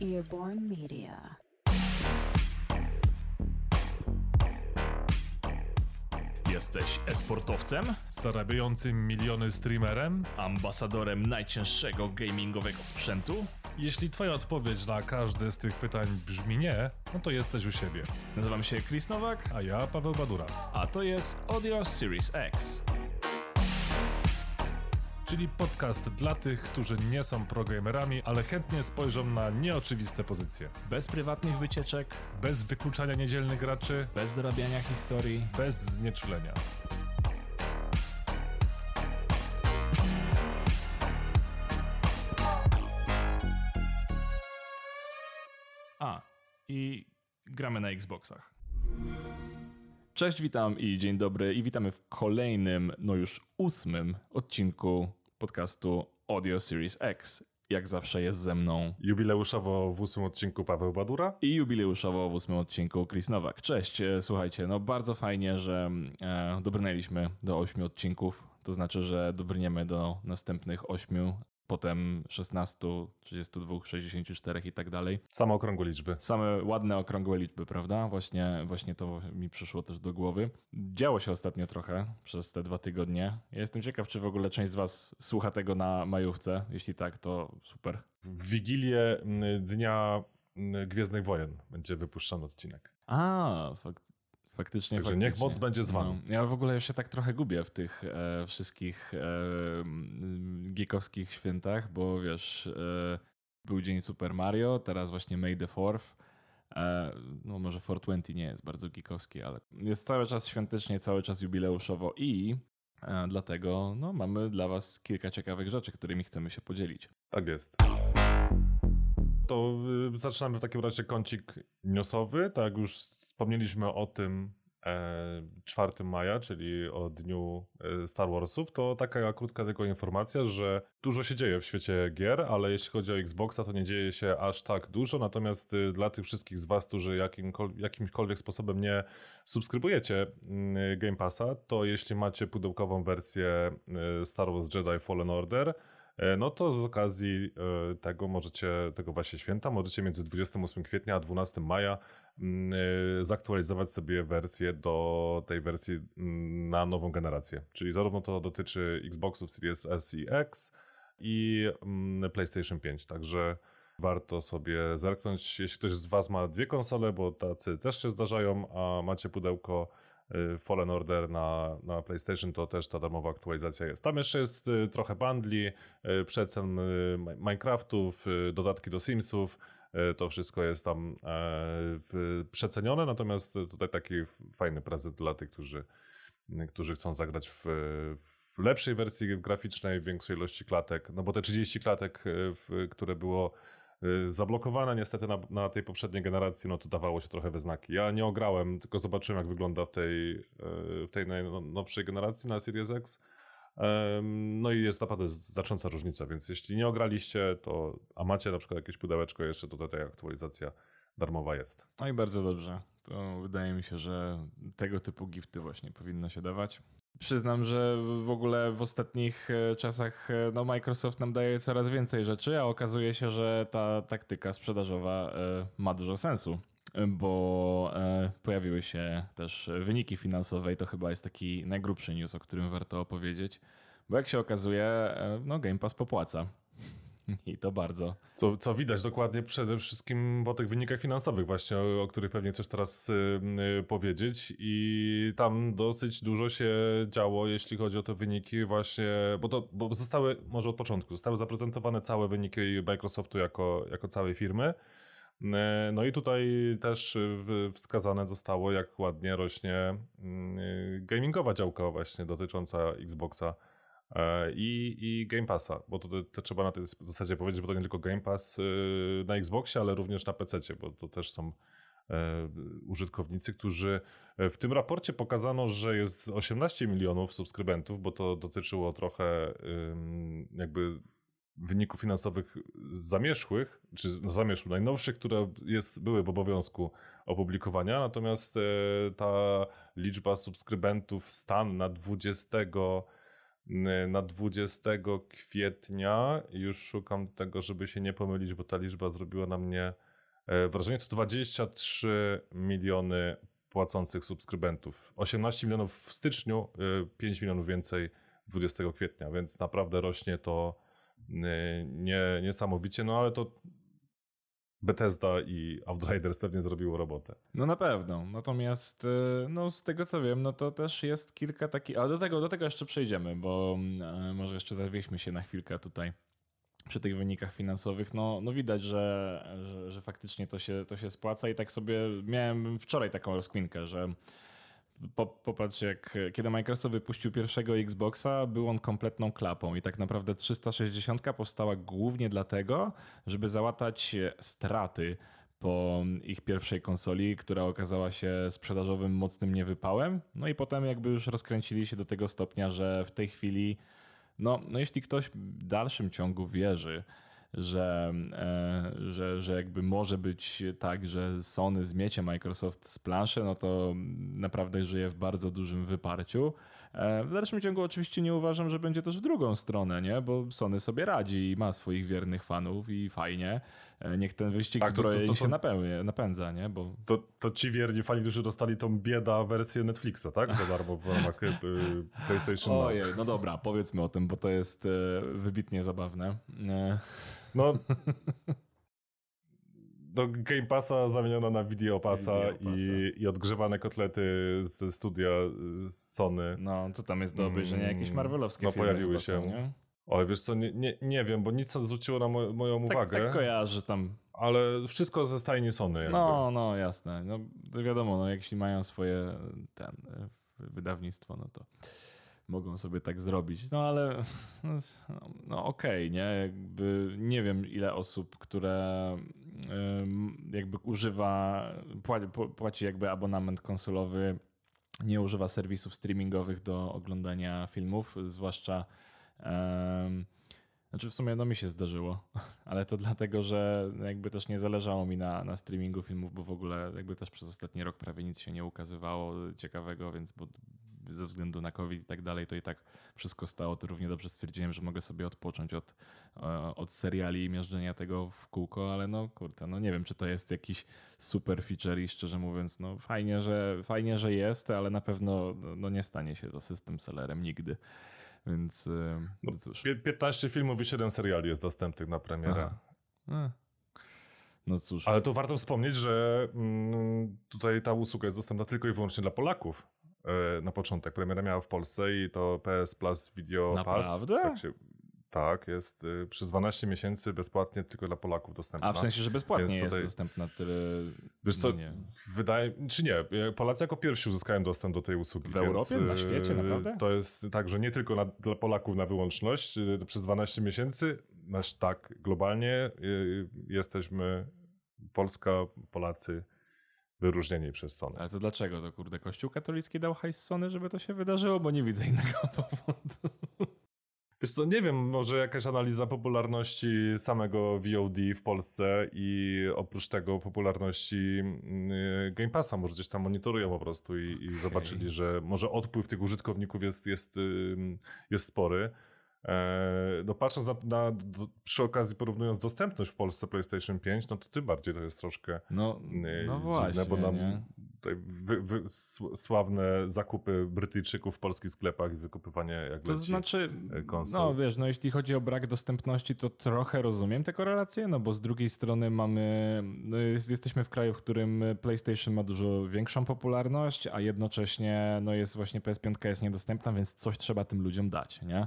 Earborn Media. Jesteś esportowcem? Zarabiającym miliony streamerem? Ambasadorem najcięższego gamingowego sprzętu? Jeśli twoja odpowiedź na każde z tych pytań brzmi nie, no to jesteś u siebie. Nazywam się Chris Nowak, A ja Paweł Badura. a to jest Audio Series X. Czyli podcast dla tych, którzy nie są progamerami, ale chętnie spojrzą na nieoczywiste pozycje. Bez prywatnych wycieczek, Bez wykluczania niedzielnych graczy, bez dorabiania historii. bez znieczulenia. A, i gramy na Xboxach. Cześć, witam i dzień dobry i witamy w kolejnym, no już ósmym odcinku podcastu Audio Series X. Jak zawsze jest ze mną Jubileuszowo w ósmym odcinku Paweł Badura. i jubileuszowo w ósmym odcinku Chris Nowak. Cześć, e, słuchajcie, no bardzo fajnie, że e, dobrnęliśmy do ośmiu odcinków. To znaczy, że dobrniemy do następnych ośmiu, potem 16, 32, 64 i tak dalej. Same okrągłe liczby. Same ładne, okrągłe liczby, prawda? Właśnie, właśnie to mi przyszło też do głowy. Działo się ostatnio trochę przez te dwa tygodnie. Ja jestem ciekaw, czy w ogóle część z Was słucha tego na majówce. Jeśli tak, to super. W Wigilię mm, Dnia mm, Gwiezdnych Wojen będzie wypuszczony odcinek. A, fak faktycznie. Także faktycznie. niech moc będzie z wami. No, ja w ogóle już się tak trochę gubię w tych e, wszystkich e, m, geekowskich świętach, bo wiesz, e, był dzień Super Mario, teraz właśnie May the 4th. E, no może 420 nie jest bardzo geekowski, ale jest cały czas świątecznie, cały czas jubileuszowo i e, dlatego no, mamy dla was kilka ciekawych rzeczy, którymi chcemy się podzielić. Tak jest. To y, zaczynamy w takim razie kącik newsowy. Tak już wspomnieliśmy o tym e, 4 maja, czyli o dniu e, Star Warsów, to taka krótka tylko informacja, że dużo się dzieje w świecie gier, ale jeśli chodzi o Xboxa, to nie dzieje się aż tak dużo, natomiast y, dla tych wszystkich z Was, którzy jakimkol- jakimkolwiek sposobem nie subskrybujecie mm, Game Passa, to jeśli macie pudełkową wersję y, Star Wars Jedi Fallen Order, E, No to z okazji e, tego możecie, tego właśnie święta, możecie między 28 kwietnia a 12 maja mm, e, zaktualizować sobie wersję do tej wersji mm, na nową generację. Czyli zarówno to dotyczy Xboxów Series S i X i mm, PlayStation 5. Także warto sobie zerknąć, jeśli ktoś z Was ma dwie konsole, bo tacy też się zdarzają, a macie pudełko Fallen Order na, na PlayStation, to też ta darmowa aktualizacja jest. Tam jeszcze jest y, trochę bundli, y, przecen y, Mi- Minecraftów, y, dodatki do Simsów, y, to wszystko jest tam e, przecenione, natomiast tutaj taki fajny prezent dla tych, którzy, którzy chcą zagrać w, w lepszej wersji graficznej, w większej ilości klatek, no bo te 30 klatek, y, które było y, zablokowane niestety na, na tej poprzedniej generacji, no to dawało się trochę we znaki. Ja nie ograłem, tylko zobaczyłem jak wygląda w tej, y, w tej najnowszej generacji na Series X. No i jest naprawdę znacząca różnica, więc jeśli nie ograliście, to a macie na przykład jakieś pudełeczko jeszcze, to tutaj aktualizacja darmowa jest. No i bardzo dobrze. To wydaje mi się, że tego typu gifty właśnie powinno się dawać. Przyznam, że w ogóle w ostatnich e, czasach e, no, Microsoft nam daje coraz więcej rzeczy, a okazuje się, że ta taktyka sprzedażowa e, ma dużo sensu, bo pojawiły się też wyniki finansowe i to chyba jest taki najgrubszy news, o którym warto opowiedzieć, bo jak się okazuje, no Game Pass popłaca. I to bardzo. Co, co widać dokładnie przede wszystkim po tych wynikach finansowych właśnie, o, o których pewnie chcesz teraz y, y, powiedzieć i tam dosyć dużo się działo, jeśli chodzi o te wyniki właśnie, bo to bo zostały, może od początku, zostały zaprezentowane całe wyniki Microsoftu jako, jako całej firmy. Y, No i tutaj też wskazane zostało, jak ładnie rośnie y, gamingowa działka właśnie dotycząca Xboxa i, i Game Passa, bo to, to trzeba na tej zasadzie powiedzieć, bo to nie tylko Game Pass y, na Xboxie, ale również na PC, bo to też są e, użytkownicy, którzy e, w tym raporcie pokazano, że jest 18 milionów subskrybentów, bo to dotyczyło trochę jakby wyników finansowych zamierzchłych, czy no zamierzchłych, najnowszych, które jest, były w obowiązku opublikowania, natomiast e, ta liczba subskrybentów stan na 20 na 20 kwietnia. Już szukam tego, żeby się nie pomylić, bo ta liczba zrobiła na mnie e, wrażenie. To 23 miliony płacących subskrybentów. 18 milionów w styczniu, 5 y, milionów więcej 20 kwietnia, więc naprawdę rośnie to y, nie, niesamowicie, no ale to Bethesda i Outriders pewnie zrobiło robotę. No na pewno. Natomiast y, no, z tego co wiem, no to też jest kilka takich. Ale do tego, do tego jeszcze przejdziemy, bo może jeszcze zawieźmy się na chwilkę tutaj przy tych wynikach finansowych, no, no widać, że, że, że, faktycznie to się, to się spłaca i tak sobie miałem wczoraj taką rozkminkę, że popatrz, jak kiedy Microsoft wypuścił pierwszego Xboxa, był on kompletną klapą i tak naprawdę 360 powstała głównie dlatego, żeby załatać straty po ich pierwszej konsoli, która okazała się sprzedażowym mocnym niewypałem. No i potem jakby już rozkręcili się do tego stopnia, że w tej chwili no, no jeśli ktoś w dalszym ciągu wierzy, że, e, że, że jakby może być tak, że Sony zmiecie Microsoft z planszy, no to naprawdę żyje w bardzo dużym wyparciu. E, w dalszym ciągu oczywiście nie uważam, że będzie też w drugą stronę, nie? bo Sony sobie radzi i ma swoich wiernych fanów i fajnie. E, niech ten wyścig tak, zbrojeń to, to, to, się napędza, nie? Bo... To, to ci wierni fani, którzy dostali tą bieda wersję Netflixa, tak? Za darmo w ramach PlayStation. Ojej, no dobra, powiedzmy o tym, bo to jest wybitnie zabawne. No. Do Game Passa zamieniono na Video Passa, i, i odgrzewane kotlety ze studia Sony. No, co tam jest do obejrzenia? Jakieś mm, Marvelowskie no, pojawiły się. Są, nie? Oj, wiesz co, nie, nie, nie wiem, bo nic zwróciło na mo moją tak, uwagę. Tak kojarzy tam. Ale wszystko ze stajni Sony. Jakby. No, no, jasne. No, wiadomo, no, jeśli mają swoje ten, wydawnictwo, no to mogą sobie tak zrobić. No ale no, no okej, okay, nie? Jakby nie wiem ile osób, które jakby używa, płaci jakby abonament konsolowy, nie używa serwisów streamingowych do oglądania filmów, zwłaszcza um, znaczy w sumie no mi się zdarzyło, ale to dlatego, że jakby też nie zależało mi na, na streamingu filmów, bo w ogóle jakby też przez ostatni rok prawie nic się nie ukazywało ciekawego, więc bo ze względu na COVID i tak dalej, to i tak wszystko stało. To równie dobrze stwierdziłem, że mogę sobie odpocząć od, e, od seriali i miażdżenia tego w kółko, ale no kurde, no nie wiem, czy to jest jakiś super feature i szczerze mówiąc, no fajnie, że, fajnie, że jest, ale na pewno no, nie stanie się to system sellerem nigdy. Więc e, no, cóż. 15 filmów i 7 seriali jest dostępnych na premierę. No cóż. Ale to warto wspomnieć, że mm, tutaj ta usługa jest dostępna tylko i wyłącznie dla Polaków. E, na początek. Premiera miała w Polsce i to PS Plus Video Naprawdę? Pass. Tak, się, tak, jest y, przez 12 miesięcy bezpłatnie tylko dla Polaków dostępna. A w sensie, że bezpłatnie Więc jest tutaj, dostępna tyle. Wiesz co, nie. wydaje, czy nie, Polacy jako pierwsi uzyskają dostęp do tej usługi. W Europie, na świecie, y, naprawdę? To jest tak, że nie tylko na, dla Polaków na wyłączność y, przez 12 miesięcy, nasz tak, globalnie jesteśmy Polska, Polacy wyróżnieni przez Sony. Ale to dlaczego? To kurde, Kościół katolicki dał hajs Sony, żeby to się wydarzyło, bo nie widzę innego powodu. Wiesz co, nie wiem, może jakaś analiza popularności samego VOD w Polsce i oprócz tego popularności mm, Game Passa, może gdzieś tam monitorują po prostu i, i okay. zobaczyli, że może odpływ tych użytkowników jest, jest, jest spory. E, no patrząc na, na przy okazji porównując dostępność w Polsce PlayStation 5, no to tym bardziej to jest troszkę no, e, no właśnie, bo nam tutaj wy, wy, sławne zakupy Brytyjczyków w polskich sklepach i wykupywanie jak To znaczy, e, konsol. no wiesz, no jeśli chodzi o brak dostępności, to trochę rozumiem te korelacje, no bo z drugiej strony mamy, no jest, jesteśmy w kraju, w którym PlayStation ma dużo większą popularność, a jednocześnie no jest właśnie PS5 jest niedostępna, więc coś trzeba tym ludziom dać, nie?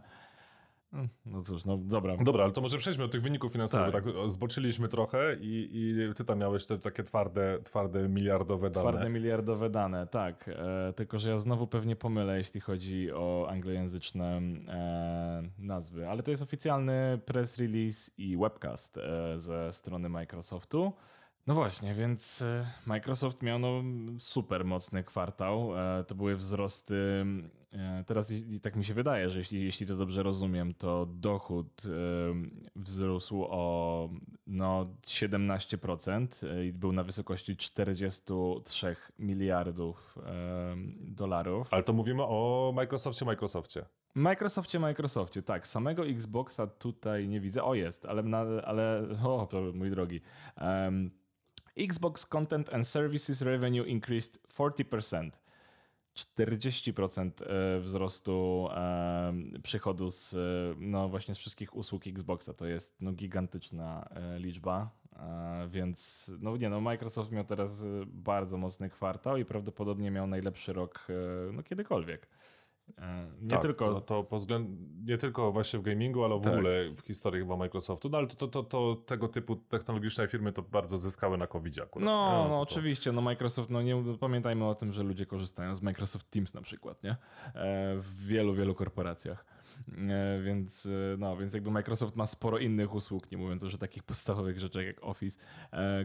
No cóż, no dobra. Dobra, ale to może przejdźmy do tych wyników finansowych. Tak, tak zboczyliśmy trochę i, i ty tam miałeś te takie twarde, twarde miliardowe dane. Twarde miliardowe dane, tak. E, tylko, że ja znowu pewnie pomylę, jeśli chodzi o anglojęzyczne e, nazwy. Ale to jest oficjalny press release i webcast e, ze strony Microsoftu. No właśnie, więc e, Microsoft miał no super mocny kwartał. E, to były wzrosty teraz i tak mi się wydaje, że jeśli, jeśli to dobrze rozumiem, to dochód wzrósł o no, 17% e, i był na wysokości 43 miliardów dolarów. Ale to mówimy o Microsoftie, Microsoftie. Microsoftie, Microsoftie, tak. Samego Xboxa tutaj nie widzę. O, jest, ale, na, ale o, mój drogi. Um, Xbox Content and Services Revenue increased 40%. 40% e, wzrostu przychodu z, e, no właśnie z wszystkich usług Xboxa. To jest no, gigantyczna e, liczba, więc no nie no, Microsoft miał teraz bardzo mocny kwartał i prawdopodobnie miał najlepszy rok no, kiedykolwiek. E, nie tak, tylko. To, to nie tylko właśnie w gamingu, ale w tak. ogóle w historii chyba Microsoftu. No ale to, to, to, to tego typu technologiczne firmy to bardzo zyskały na covid akurat. No, no, oczywiście, no Microsoft, no nie pamiętajmy o tym, że ludzie korzystają z Microsoft Teams na przykład, nie? E, w wielu, wielu korporacjach. E, więc, no, więc jakby Microsoft ma sporo innych usług, nie mówiąc już o takich podstawowych rzeczach jak Office,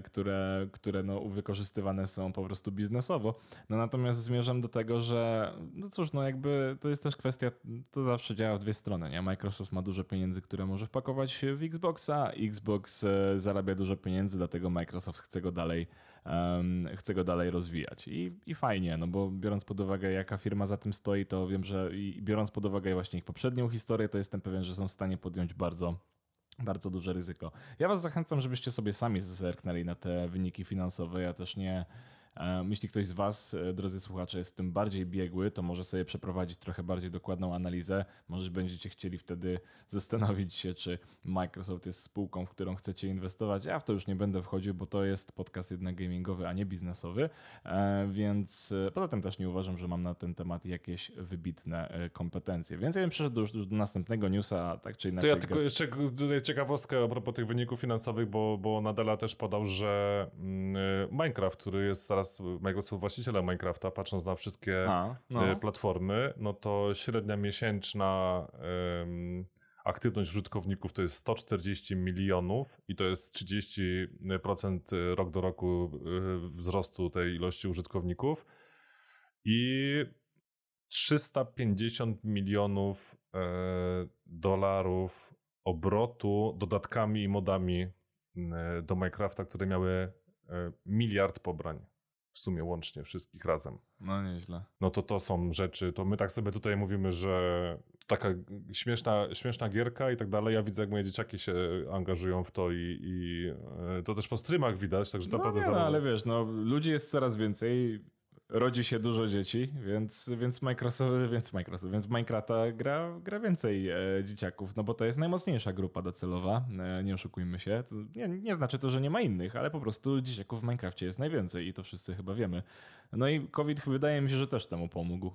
które, które no, wykorzystywane są po prostu biznesowo. No natomiast zmierzam do tego, że no cóż, no jakby to jest też kwestia, to zawsze działa w dwie strony, nie? Microsoft ma dużo pieniędzy, które może wpakować w Xboxa, Xbox e, zarabia dużo pieniędzy, dlatego Microsoft chce go dalej, chce go dalej rozwijać. I, I fajnie, no bo biorąc pod uwagę, jaka firma za tym stoi, to wiem, że i biorąc pod uwagę właśnie ich poprzednią historię, to jestem pewien, że są w stanie podjąć bardzo bardzo duże ryzyko. Ja Was zachęcam, żebyście sobie sami zerknęli na te wyniki finansowe. Ja też nie, jeśli ktoś z Was, e, drodzy słuchacze, jest w tym bardziej biegły, to może sobie przeprowadzić trochę bardziej dokładną analizę. Może będziecie chcieli wtedy zastanowić się, czy Microsoft jest spółką, w którą chcecie inwestować. Ja w to już nie będę wchodził, bo to jest podcast jednak gamingowy, a nie biznesowy, e, więc e, poza tym też nie uważam, że mam na ten temat jakieś wybitne kompetencje. Więc ja bym przeszedł już, do następnego newsa, tak czy inaczej. To ja tylko jeszcze ciekawostkę a propos tych wyników finansowych, bo, bo Nadala też podał, że mm, Minecraft, który jest teraz teraz Microsoft właścicielem Minecrafta, patrząc na wszystkie A, no. E, platformy, no to średnia miesięczna um, aktywność użytkowników to jest 140 milionów i to jest 30% rok do roku e, wzrostu tej ilości użytkowników i 350 milionów e, dolarów obrotu dodatkami i modami e, do Minecrafta, które miały e, miliard pobrań w sumie łącznie wszystkich razem. No nieźle. No to to są rzeczy, to my tak sobie tutaj mówimy, że taka śmieszna, śmieszna gierka i tak dalej. Ja widzę, jak moje dzieciaki się angażują w to i, i e, to też po streamach widać, także no naprawdę... Nie, no, ale wiesz, no ludzi jest coraz więcej, rodzi się dużo dzieci, więc, więc Microsoft, więc Microsoft, więc Minecrafta gra, gra więcej e, dzieciaków, no bo to jest najmocniejsza grupa docelowa, e, nie oszukujmy się. To nie, nie znaczy to, że nie ma innych, ale po prostu dzieciaków w Minecrafcie jest najwięcej i to wszyscy chyba wiemy. No i COVID wydaje mi się, że też temu pomógł.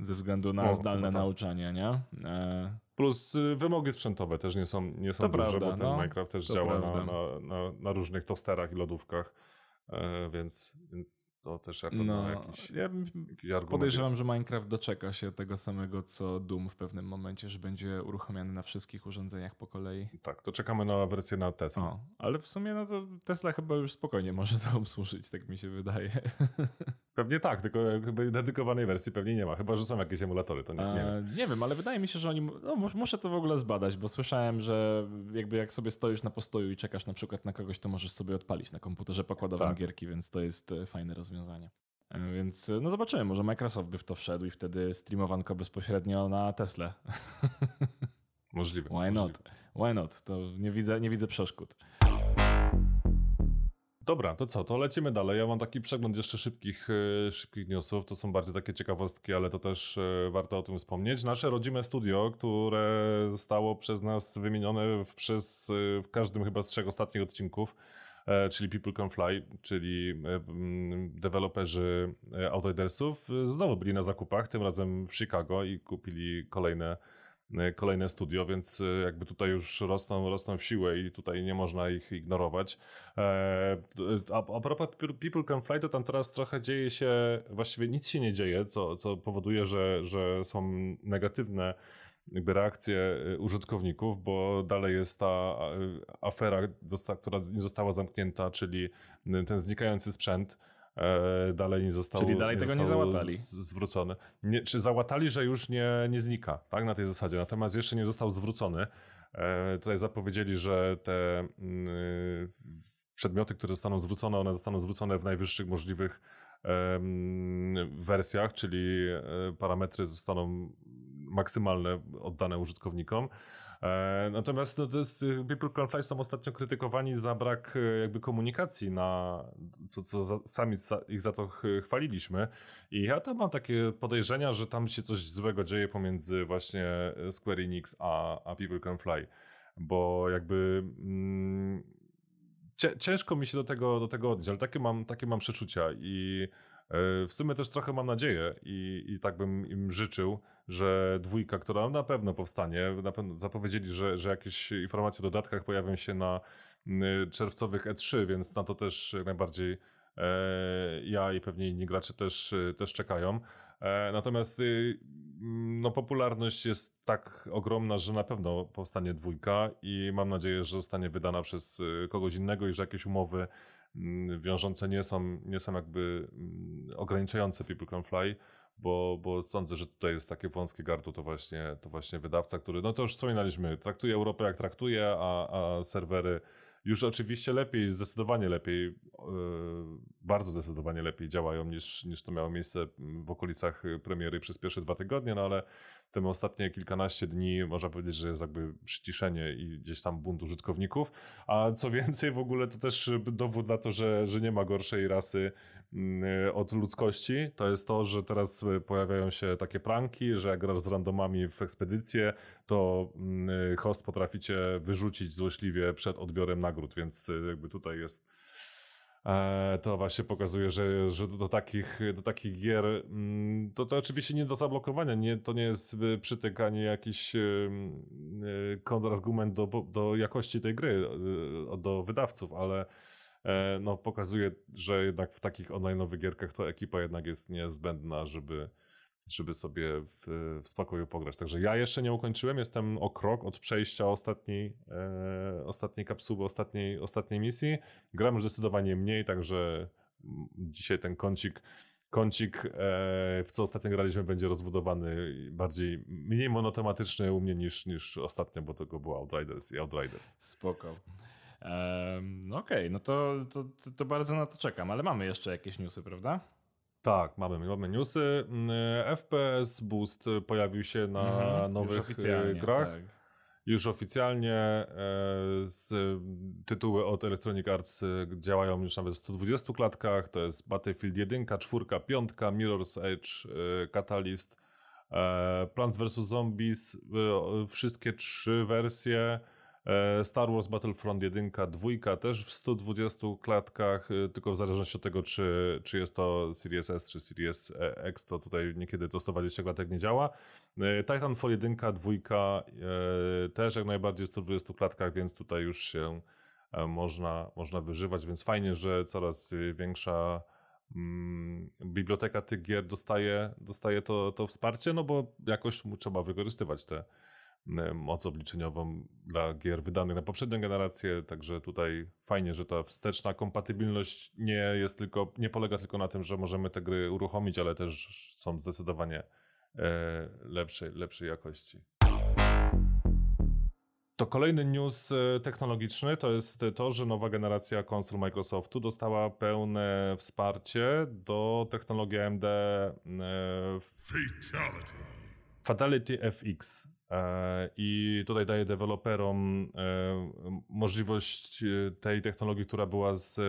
Ze względu na zdalne no nauczanie, nie? E... Plus y, wymogi sprzętowe też nie są, nie są duże, prawda, bo ten no, Minecraft też działa na, na, na, na różnych tosterach i lodówkach. E, więc, więc to też jako no, jakiś, ja jakiś Podejrzewam, jest. że Minecraft doczeka się tego samego co Doom w pewnym momencie, że będzie uruchomiony na wszystkich urządzeniach po kolei. Tak, to czekamy na wersję na Tesla. O, ale w sumie no to Tesla chyba już spokojnie może to obsłużyć, tak mi się wydaje. Pewnie tak, tylko dedykowanej wersji pewnie nie ma, chyba że są jakieś emulatory, to nie, nie wiem. Nie wiem, ale wydaje mi się, że oni, no muszę to w ogóle zbadać, bo słyszałem, że jakby jak sobie stoisz na postoju i czekasz na przykład na kogoś, to możesz sobie odpalić na komputerze pokładowym tak. Gierki, więc to jest e, fajne rozwiązanie. E, więc e, no zobaczymy, może Microsoft by w to wszedł i wtedy streamowanko bezpośrednio na Tesla. Możliwe. Why możliwe. not? Why not? To nie widzę, nie widzę przeszkód. Dobra, to co, to lecimy dalej. Ja mam taki przegląd jeszcze szybkich, szybkich newsów. To są bardziej takie ciekawostki, ale to też warto o tym wspomnieć. Nasze rodzime studio, które zostało przez nas wymienione w, przez, w każdym chyba z trzech ostatnich odcinków, czyli People Can Fly, czyli deweloperzy Outridersów, znowu byli na zakupach, tym razem w Chicago i kupili kolejne E, kolejne studio, więc e, jakby tutaj już rosną, rosną w siłę i tutaj nie można ich ignorować. E, a, a propos People Can Fly, to tam teraz trochę dzieje się, właściwie nic się nie dzieje, co, co powoduje, że, że są negatywne jakby reakcje użytkowników, bo dalej jest ta afera, która nie została zamknięta, czyli ten znikający sprzęt, e, dalej nie został Czyli dalej tego nie załatali. zwrócony. Nie, czy załatali, że już nie, nie znika, tak, na tej zasadzie, natomiast jeszcze nie został zwrócony. E, tutaj zapowiedzieli, że te mm, przedmioty, które zostaną zwrócone, one zostaną zwrócone w najwyższych możliwych wersjach, czyli e, parametry zostaną maksymalne oddane użytkownikom. E, Natomiast no, to jest, y, People Can Fly są ostatnio krytykowani za brak e, jakby komunikacji, na, co, co za, sami za, ich za to ch- chwaliliśmy. I ja tam mam takie podejrzenia, że tam się coś złego dzieje pomiędzy właśnie Square Enix a, a People Can Fly. Bo jakby mm, ciężko mi się do tego, do tego odnieść, ale takie mam, takie mam przeczucia i w sumie też trochę mam nadzieję i, i tak bym im życzył, że dwójka, która na pewno powstanie, na pewno zapowiedzieli, że, że jakieś informacje o dodatkach pojawią się na mm, czerwcowych E3, więc na to też najbardziej e, ja i pewnie inni gracze też, e, też czekają. E, Natomiast y, no, popularność jest tak ogromna, że na pewno powstanie dwójka i mam nadzieję, że zostanie wydana przez kogoś innego i że jakieś umowy mm, wiążące nie są, nie są jakby mm, ograniczające People Can Fly, bo, bo sądzę, że tutaj jest takie wąskie gardło, to właśnie, to właśnie wydawca, który, no to już wspominaliśmy, traktuje Europę jak traktuje, a, a serwery już oczywiście lepiej, zdecydowanie lepiej, yy, bardzo zdecydowanie lepiej działają niż, niż to miało miejsce w okolicach premiery przez pierwsze dwa tygodnie, no ale te ostatnie kilkanaście dni można powiedzieć, że jest jakby przyciszenie i gdzieś tam bunt użytkowników, a co więcej w ogóle to też dowód na to, że, że nie ma gorszej rasy od ludzkości, to jest to, że teraz pojawiają się takie pranki, że jak grasz z randomami w ekspedycję, to mm, host potrafi cię wyrzucić złośliwie przed odbiorem nagród, więc y, jakby tutaj jest e, to właśnie pokazuje, że, że do, takich, do takich gier mm, to, to oczywiście nie do zablokowania, nie, to nie jest y, przytyk ani jakiś y, y, kontrargument do, do jakości tej gry, y, do wydawców, ale no, pokazuje, że jednak w takich online'owych gierkach to ekipa jednak jest niezbędna, żeby, żeby sobie w, w spokoju pograć. Także ja jeszcze nie ukończyłem, jestem o krok od przejścia ostatniej, e, ostatniej kapsuły, ostatniej, ostatniej misji. Gram już zdecydowanie mniej, także dzisiaj ten kącik, kącik e, w co ostatnio graliśmy będzie rozbudowany bardziej, mniej monotematyczny u mnie niż, niż ostatnio, bo tego było Outriders i Outriders. Spoko. No Okej, no to, to, to, bardzo na to czekam, ale mamy jeszcze jakieś newsy, prawda? Tak, mamy, mamy newsy. Mm, FPS Boost pojawił się na Mhm, nowych już oficjalnie, e, grach. Tak. Już oficjalnie e, z tytuły od Electronic Arts e, działają już nawet w 120 klatkach. To jest Battlefield 1, 4, 5, Mirror's Edge, e, Catalyst, e, Plants vs. Zombies, e, wszystkie trzy wersje. E, Star Wars Battlefront 1, 2 też w 120 klatkach, e, tylko w zależności od tego, czy, czy jest to Series S czy Series X, to tutaj niekiedy to 120 klatek nie działa. E, Titanfall 1, 2 e, też jak najbardziej w 120 klatkach, więc tutaj już się e, można, można wyżywać, więc fajnie, że coraz e, większa mm, biblioteka tych gier dostaje, dostaje to, to wsparcie, no bo jakoś mu trzeba wykorzystywać te e, moc obliczeniową dla gier wydanych na poprzednią generację, także tutaj fajnie, że ta wsteczna kompatybilność nie jest tylko, nie polega tylko na tym, że możemy te gry uruchomić, ale też są zdecydowanie e, lepszej, lepszej jakości. To kolejny news e, technologiczny to jest to, że nowa generacja konsol Microsoftu dostała pełne wsparcie do technologii AMD e, Fatality. Fatality FX. E, I tutaj daje deweloperom e, możliwość e, tej technologii, która była z,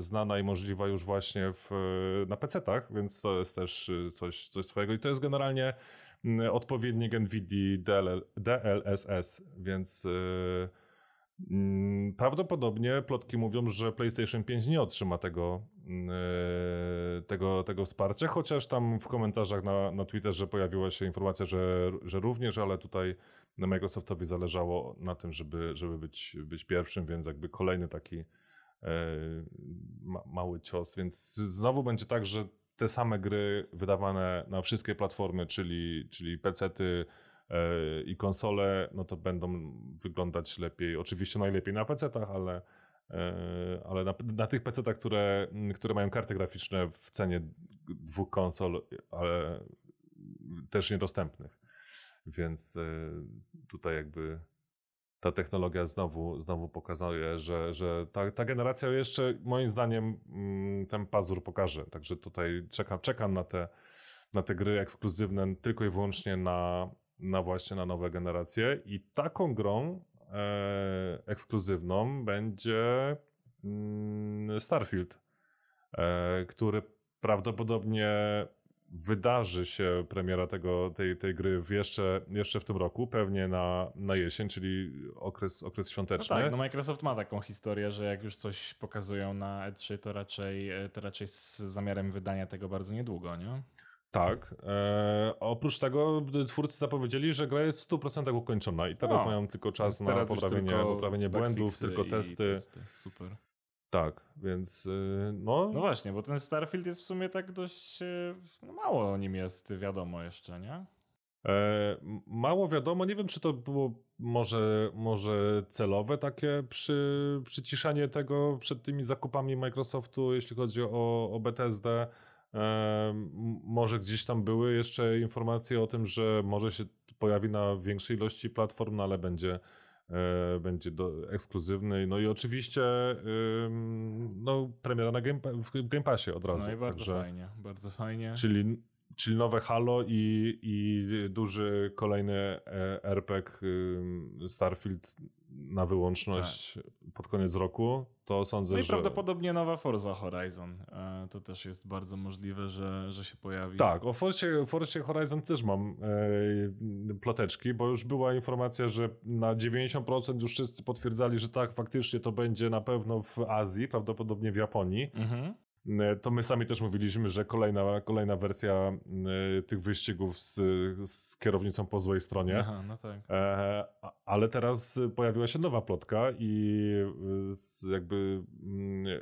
znana i możliwa już właśnie w, na PC-tach, więc to jest też coś, coś swojego. I to jest generalnie m, odpowiednik NVIDIA DL, DLSS, więc mm, prawdopodobnie plotki mówią, że PlayStation 5 nie otrzyma tego, mm, e, tego, tego wsparcia, chociaż tam w komentarzach na, na Twitterze pojawiła się informacja, że, że również, ale tutaj Microsoftowi zależało na tym, żeby, żeby być, być pierwszym, więc jakby kolejny taki e, ma, mały cios, więc znowu będzie tak, że te same gry wydawane na wszystkie platformy, czyli, czyli PC-ty i konsole, no to będą wyglądać lepiej. Oczywiście najlepiej na PC-tach, ale, E, ale na, na tych PC-tach, które, które mają karty graficzne w cenie dwóch konsol, ale też niedostępnych. Więc e, tutaj jakby ta technologia znowu, znowu pokazuje, że, że ta, ta generacja jeszcze moim zdaniem mm, ten pazur pokaże. Także tutaj czekam, czekam na te, na te gry ekskluzywne tylko i wyłącznie na, na właśnie na nowe generacje i taką grą e, ekskluzywną będzie mm, Starfield, e, który prawdopodobnie wydarzy się premiera tego, tej, tej gry w jeszcze, jeszcze w tym roku, pewnie na, na jesień, czyli okres, okres świąteczny. No tak, no Microsoft ma taką historię, że jak już coś pokazują na E3, to raczej, to raczej z zamiarem wydania tego bardzo niedługo, nie? Tak. E, oprócz tego twórcy zapowiedzieli, że gra jest w 100% ukończona i teraz no, mają tylko czas na poprawienie, poprawienie błędów, tylko testy. testy. Super. Tak, więc y, no. No właśnie, bo ten Starfield jest w sumie tak dość. Y, no mało o nim jest wiadomo jeszcze, nie? E, mało wiadomo, nie wiem czy to było może, może celowe takie przy, przyciszanie tego przed tymi zakupami Microsoftu, jeśli chodzi o, o BTSD. Może gdzieś tam były jeszcze informacje o tym, że może się pojawi na większej ilości platform, no ale będzie E, będzie do, ekskluzywny. No i oczywiście no, premiera na game, w Game Passie od razu. No i bardzo Także, fajnie, bardzo fajnie. Czyli, czyli nowe Halo i, i duży kolejny e, RPG Starfield na wyłączność tak. pod koniec roku, to sądzę, no i że... prawdopodobnie nowa Forza Horizon. E, to też jest bardzo możliwe, że, że się pojawi. Tak, o Forcie, Forcie Horizon też mam e, ploteczki, bo już była informacja, że na 90% już wszyscy potwierdzali, że tak, faktycznie to będzie na pewno w Azji, prawdopodobnie w Japonii. Mhm. To my sami też mówiliśmy, że kolejna, kolejna wersja tych wyścigów z, z, kierownicą po złej stronie. Aha, no tak. E, ale teraz pojawiła się nowa plotka i y, jakby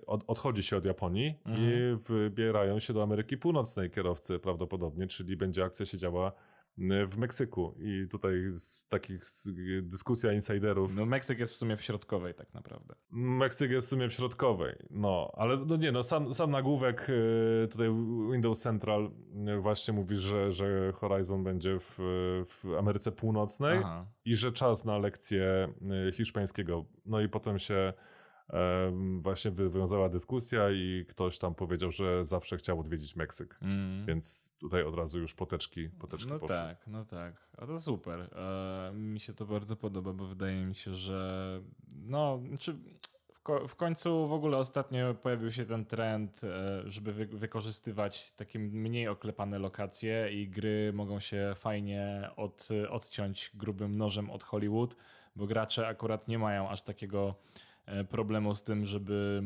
od, odchodzi się od Japonii mhm. i wybierają się do Ameryki Północnej kierowcy prawdopodobnie, czyli będzie akcja się działa w Meksyku i tutaj z takich dyskusja insiderów. No Meksyk jest w sumie w środkowej tak naprawdę. Meksyk jest w sumie w środkowej, no, ale no nie, no sam, sam nagłówek y, tutaj Windows Central y, właśnie mówi, że, że Horizon będzie w, w Ameryce Północnej Aha. i że czas na lekcję hiszpańskiego. No i potem się właśnie wywiązała dyskusja i ktoś tam powiedział, że zawsze chciał odwiedzić Meksyk. Mm. Więc tutaj od razu już poteczki, poteczki No poszły. tak, no tak. A to super. E, mi się to bardzo podoba, bo wydaje mi się, że no, znaczy w końcu w ogóle ostatnio pojawił się ten trend, e, żeby wy wykorzystywać takie mniej oklepane lokacje i gry mogą się fajnie od, odciąć grubym nożem od Hollywood, bo gracze akurat nie mają aż takiego problemu z tym, żeby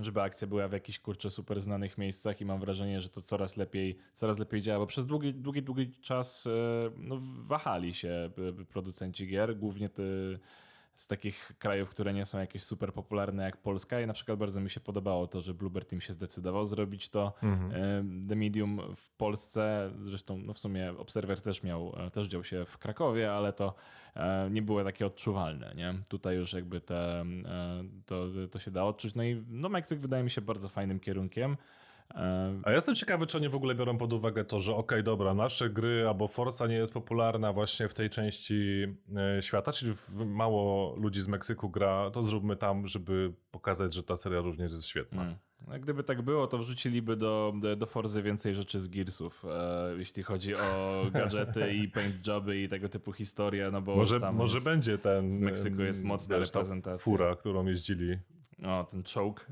żeby akcja była w jakichś kurczę super znanych miejscach i mam wrażenie, że to coraz lepiej, coraz lepiej działa, bo przez długi, długi, długi czas e, no, wahali się producenci gier, głównie te z takich krajów, które nie są jakieś super popularne jak Polska i na przykład bardzo mi się podobało to, że Bluebird Team się zdecydował zrobić to. Mhm. The Medium w Polsce, zresztą no w sumie Observer też miał, e, też dział się w Krakowie, ale to e, nie było takie odczuwalne, nie? Tutaj już jakby te, e, to, to się da odczuć. No i no Meksyk wydaje mi się bardzo fajnym kierunkiem. A ja jestem ciekawy, czy oni w ogóle biorą pod uwagę to, że okej, okay, dobra, nasze gry albo Forza nie jest popularna właśnie w tej części e, świata, czyli mało ludzi z Meksyku gra, to zróbmy tam, żeby pokazać, że ta seria również jest świetna. Hmm. No, gdyby tak było, to wrzuciliby do, do, do Forzy więcej rzeczy z Gearsów, e, jeśli chodzi o gadżety i paint joby i tego typu historie, no bo może, może jest, będzie ten... W Meksyku jest mocna reprezentacja. Fura, którą jeździli. O, ten choke.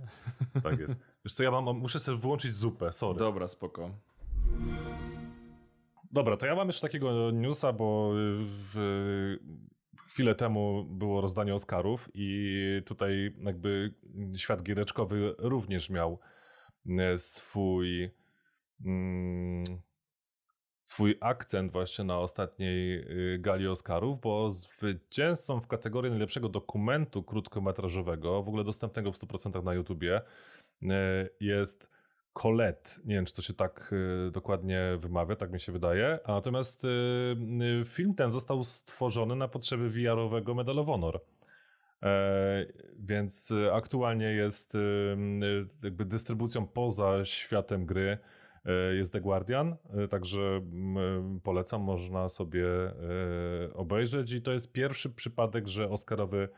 Tak jest. Wiesz co, ja mam, muszę sobie wyłączyć zupę, sorry. Dobra, spoko. Dobra, to ja mam jeszcze takiego newsa, bo w, chwilę temu było rozdanie Oscarów i tutaj jakby świat giereczkowy również miał e, swój mm, swój akcent właśnie na ostatniej y, gali Oscarów, bo zwycięzcą w kategorii najlepszego dokumentu krótkometrażowego, w ogóle dostępnego w 100% na YouTubie, y, jest Colette. Nie wiem, czy to się tak y, dokładnie wymawia, tak mi się wydaje. A natomiast film ten został stworzony na potrzeby VR-owego Medal of Honor. E, więc aktualnie jest jakby dystrybucją poza światem gry jest The Guardian, także polecam, można sobie obejrzeć i to jest pierwszy przypadek, że Oscarowy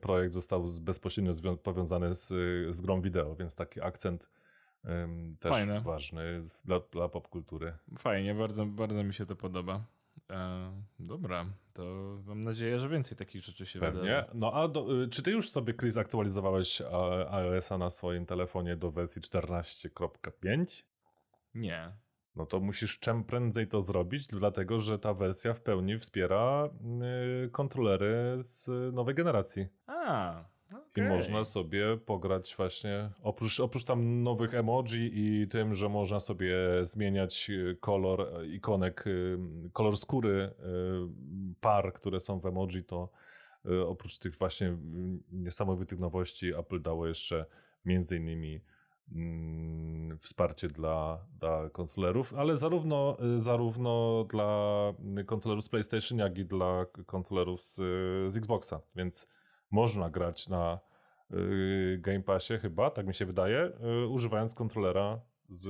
projekt został bezpośrednio powiązany z, z grą wideo, więc taki akcent też Fajne. ważny dla, dla popkultury. Fajnie, bardzo, bardzo mi się to podoba. E, dobra, to mam nadzieję, że więcej takich rzeczy się Pewnie. wydarzy. No a do, y, czy ty już sobie, Chris, aktualizowałeś iOS-a na swoim telefonie do wersji 14.5? Nie. No to musisz czym prędzej to zrobić, dlatego że ta wersja w pełni wspiera y, kontrolery z nowej generacji. A, Okay. I można sobie pograć właśnie, oprócz, oprócz tam nowych emoji i tym, że można sobie zmieniać e, kolor e, ikonek, e, kolor skóry par, które są w emoji, to oprócz tych właśnie niesamowitych nowości Apple dało jeszcze między innymi wsparcie dla, dla kontrolerów, ale zarówno, zarówno dla kontrolerów z PlayStation, jak i dla kontrolerów z, z Xboxa, więc można grać na y, Game Passie chyba, tak mi się wydaje, y, używając kontrolera z,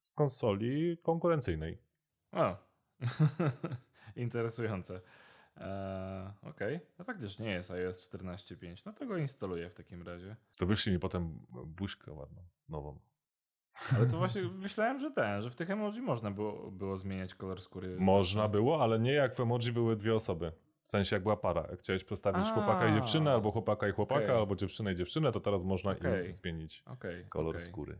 z konsoli konkurencyjnej. A, interesujące. Eee, Okej, okay. no faktycznie nie jest iOS 14.5. No to go instaluję w takim razie. To wyszli mi potem buźkę ładną, nową. Ale to właśnie myślałem, że ten, że w tych emoji można było, było zmieniać kolor skóry. Można było, ale nie jak w emoji były dwie osoby. W sensie jak była para. Jak chciałeś postawić A. chłopaka i dziewczynę, albo chłopaka i chłopaka, okay. albo dziewczynę i dziewczynę, to teraz można okay. im zmienić okay. kolor skóry.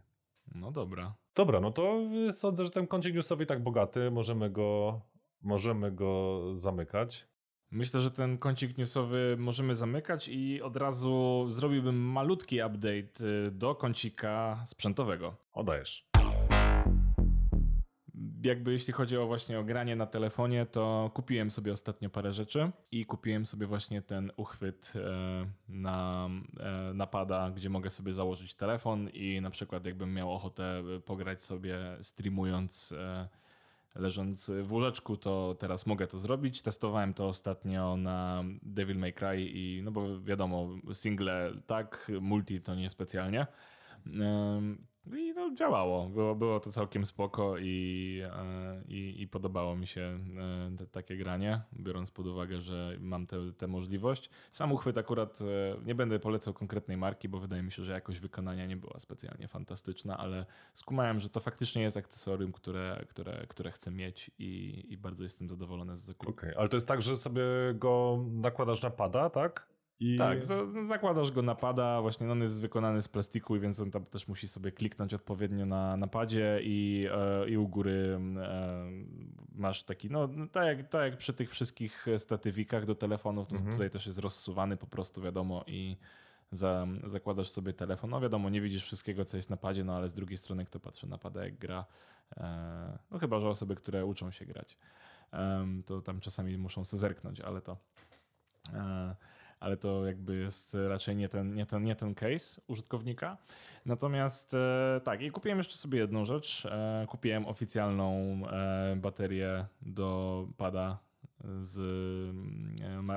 No dobra. Dobra, no to sądzę, że ten kącik newsowy tak bogaty, możemy go, możemy go zamykać. Myślę, że ten kącik newsowy możemy zamykać i od razu zrobiłbym malutki update y, do kącika sprzętowego. Odajesz jakby jeśli chodzi o właśnie o granie na telefonie, to kupiłem sobie ostatnio parę rzeczy i kupiłem sobie właśnie ten uchwyt e, na, e, napada, gdzie mogę sobie założyć telefon i na przykład jakbym miał ochotę pograć sobie streamując e, leżąc w łóżeczku, to teraz mogę to zrobić. Testowałem to ostatnio na Devil May Cry i no bo wiadomo, single tak, multi to nie specjalnie. I no, działało. Było, było to całkiem spoko i, e, i, i podobało mi się e, te, takie granie, biorąc pod uwagę, że mam tę możliwość. Sam uchwyt akurat e, nie będę polecał konkretnej marki, bo wydaje mi się, że jakość wykonania nie była specjalnie fantastyczna, ale skumałem, że to faktycznie jest akcesorium, które, które, które chcę mieć i, i bardzo jestem zadowolony z zakupu. Okej, okay, ale to jest tak, że sobie go nakładasz na pada, tak? I... Tak, zakładasz go napada, właśnie no on jest wykonany z plastiku, więc on tam też musi sobie kliknąć odpowiednio na napadzie i, e, i u góry e, masz taki, no tak jak, tak jak przy tych wszystkich statywikach do telefonów, mhm. tutaj też jest rozsuwany po prostu wiadomo i za, zakładasz sobie telefon. No wiadomo, nie widzisz wszystkiego, co jest na padzie, no ale z drugiej strony kto patrzy na pada jak gra, e, no chyba, że osoby, które uczą się grać, to tam czasami muszą sobie zerknąć, ale to ale to jakby jest raczej nie ten, nie ten, nie ten case użytkownika. Natomiast e, tak, i kupiłem jeszcze sobie jedną rzecz. E, kupiłem oficjalną e, baterię do pada z,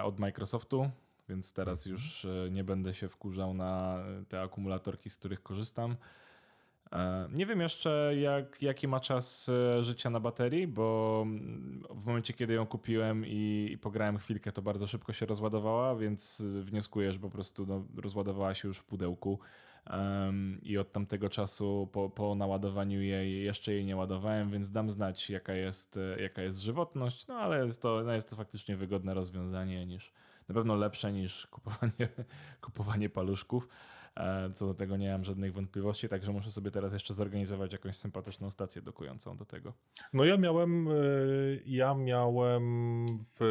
od Microsoftu, więc teraz mhm. już nie będę się wkurzał na te akumulatorki, z których korzystam. E, nie wiem jeszcze, jak, jaki ma czas e, życia na baterii, bo mm, w momencie, kiedy ją kupiłem i, i pograłem chwilkę, to bardzo szybko się rozładowała, więc e, wnioskuję, że po prostu no, rozładowała się już w pudełku. Um, I od tamtego czasu po, po naładowaniu jej jeszcze jej nie ładowałem, więc dam znać, jaka jest, jaka jest żywotność. No ale jest to, no, jest to faktycznie wygodne rozwiązanie niż na pewno lepsze niż kupowanie, kupowanie paluszków. E, co do tego nie mam żadnych wątpliwości, także muszę sobie teraz jeszcze zorganizować jakąś sympatyczną stację dokującą do tego. No ja miałem, e, ja miałem,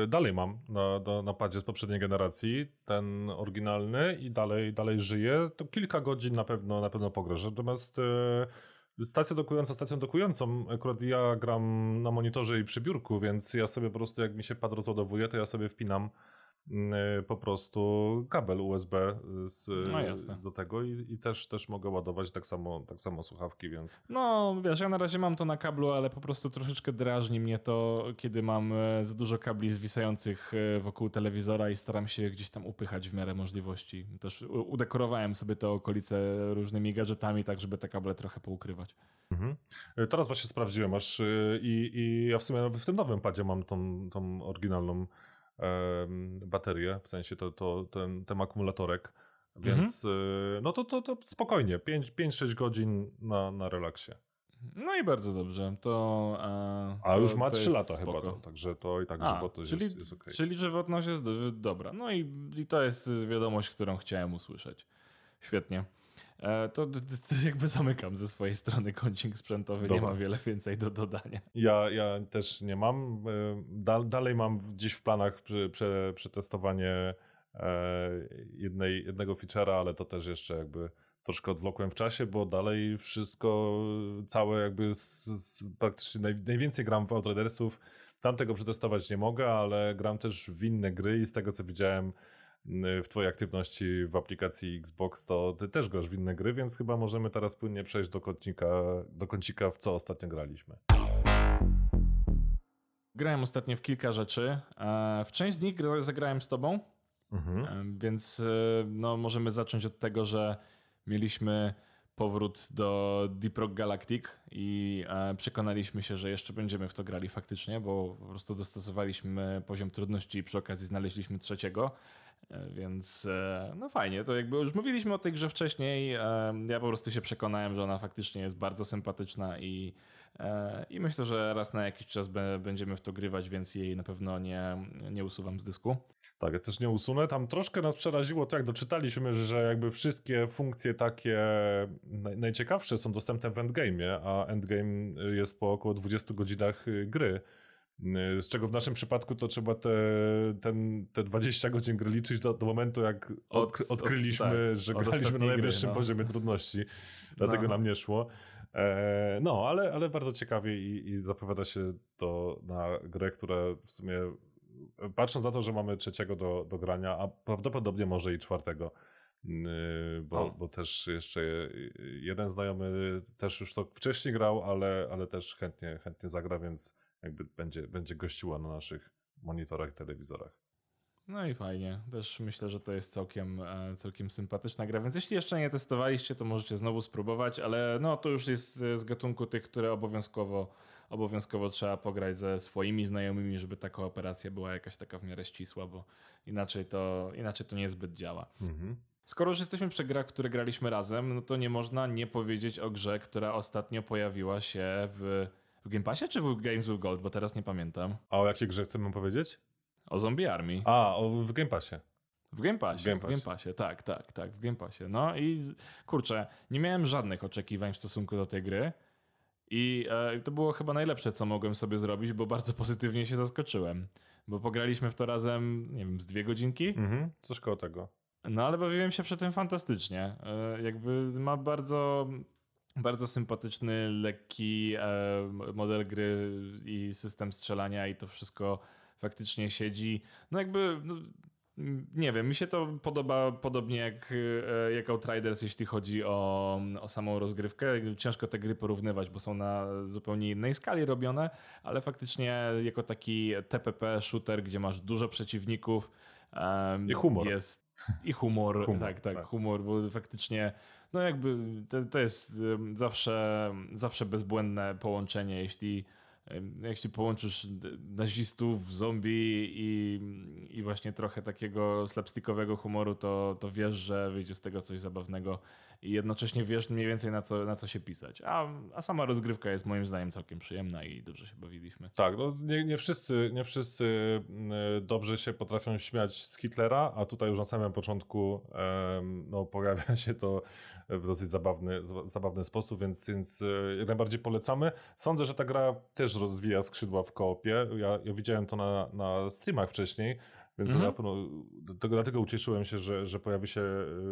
dalej mam na, na, padzie z poprzedniej generacji, ten oryginalny i dalej, dalej żyje. To kilka godzin na pewno, na pewno pograsz. Natomiast e, stacja dokująca stacją dokującą, akurat ja gram na monitorze i przy biurku, więc ja sobie po prostu jak mi się pad rozładowuje, to ja sobie wpinam po prostu kabel USB z, No do tego i, i też, też mogę ładować tak samo, tak samo słuchawki, więc No, wiesz, ja na razie mam to na kablu, ale po prostu troszeczkę drażni mnie to, kiedy mam e, za dużo kabli zwisających e, wokół telewizora i staram się gdzieś tam upychać w miarę możliwości. Też udekorowałem sobie te okolice różnymi gadżetami, tak żeby te kable trochę poukrywać. Mhm. Y, Teraz właśnie sprawdziłem aż y, i, i ja w sumie w tym nowym padzie mam tą, tą oryginalną baterię, w sensie to, to, ten, ten akumulatorek, Mhm. więc y, no to, to, to spokojnie, 5-6 godzin na, na relaksie. No i bardzo dobrze. To, e, A to, już ma to 3 jest lata spoko. chyba, to, także to i tak A, żywotność czyli, jest, jest okej. czyli żywotność jest do, dobra. No i, i to jest wiadomość, którą chciałem usłyszeć. Świetnie. E, to, d- d- jakby zamykam ze swojej strony kącik sprzętowy. Nie Dobra. mam wiele więcej do dodania. Ja, ja też nie mam. y, Dal, dalej mam gdzieś w planach prze, prze, przetestowanie e, jednej, jednego feature'a, ale to też jeszcze jakby troszkę odwlokłem w czasie, bo dalej wszystko, całe jakby z, z, praktycznie naj, najwięcej gram w Outridersów. Tam tego przetestować nie mogę, ale gram też w inne gry i z tego co widziałem w twojej aktywności w aplikacji Xbox, to ty też grasz w inne gry, więc chyba możemy teraz płynnie przejść do kącika, do kącika w co ostatnio graliśmy. Grałem ostatnio w kilka rzeczy. E, w część z nich gra- zagrałem z tobą, Mhm. e, więc e, no, możemy zacząć od tego, że mieliśmy powrót do Deep Rock Galactic i e, przekonaliśmy się, że jeszcze będziemy w to grali faktycznie, bo po prostu dostosowaliśmy poziom trudności i przy okazji znaleźliśmy trzeciego. E, Więc e, no fajnie, to jakby już mówiliśmy o tej grze wcześniej. Ja po prostu się przekonałem, że ona faktycznie jest bardzo sympatyczna i, i myślę, że raz na jakiś czas będziemy w to grywać, więc jej na pewno nie, nie usuwam z dysku. Tak, ja też nie usunę. Tam troszkę nas przeraziło to, jak doczytaliśmy, że jakby wszystkie funkcje takie naj, najciekawsze są dostępne w endgame'ie, a endgame jest po około 20 godzinach y, gry. Y, Z czego w naszym przypadku to trzeba te, ten, te 20 godzin gry liczyć do, do momentu, jak Od- odk- od- odkryliśmy, tak, że graliśmy na ostatniej gry, najwyższym no. poziomie trudności. Dlatego No. nam nie szło. E, no, ale, ale bardzo ciekawie i, i zapowiada się to na grę, która w sumie patrząc na to, że mamy trzeciego do, do grania, a prawdopodobnie może i czwartego, yy, bo, O. bo też jeszcze jeden znajomy też już to wcześniej grał, ale, ale też chętnie, chętnie zagra, więc jakby będzie, będzie gościła na naszych monitorach, telewizorach. No i fajnie. Też myślę, że to jest całkiem, e, całkiem sympatyczna gra, więc jeśli jeszcze nie testowaliście, to możecie znowu spróbować, ale no to już jest z gatunku tych, które obowiązkowo, obowiązkowo trzeba pograć ze swoimi znajomymi, żeby ta kooperacja była jakaś taka w miarę ścisła, bo inaczej to, inaczej to niezbyt działa. Mhm. Skoro już jesteśmy przy grach, które graliśmy razem, no to nie można nie powiedzieć o grze, która ostatnio pojawiła się w, w Game Passie czy w Games with Gold, bo teraz nie pamiętam. A o jakiej grze chcemy powiedzieć? O Zombie Army. A, o, w Game Passie. W Game Passie, W Game w Game Passie, tak, tak, tak, w Game Passie. No i kurczę, nie miałem żadnych oczekiwań w stosunku do tej gry i e, to było chyba najlepsze, co mogłem sobie zrobić, bo bardzo pozytywnie się zaskoczyłem. Bo pograliśmy w to razem, nie wiem, z dwie godzinki, Mhm. Coś koło tego. no ale bawiłem się przy tym fantastycznie. E, jakby ma bardzo, bardzo sympatyczny, lekki e, model gry i system strzelania i to wszystko faktycznie siedzi. No jakby, no, nie wiem, mi się to podoba podobnie jak, e, jak Outriders, jeśli chodzi o, o samą rozgrywkę. Ciężko te gry porównywać, bo są na zupełnie innej skali robione, ale faktycznie jako taki TPP shooter, gdzie masz dużo przeciwników, I humor. Jest, I humor, Humor, tak, tak, tak. humor, bo faktycznie no jakby to, to jest zawsze, zawsze bezbłędne połączenie, jeśli em, jeśli połączysz nazistów, zombie i, i właśnie trochę takiego slapstickowego humoru, to, to wiesz, że wyjdzie z tego coś zabawnego i jednocześnie wiesz mniej więcej na co, na co się pisać. A, a sama rozgrywka jest moim zdaniem całkiem przyjemna i dobrze się bawiliśmy. Tak, no nie, nie wszyscy, nie wszyscy y, dobrze się potrafią śmiać z Hitlera, a tutaj już na samym początku no, pojawia się to w dosyć zabawny, zabawny sposób, więc, więc y, jak najbardziej polecamy. Sądzę, że ta gra też rozwija skrzydła w koopie. Ja, ja widziałem to na, na streamach wcześniej, Więc Mhm. dlatego, dlatego ucieszyłem się, że, że pojawi się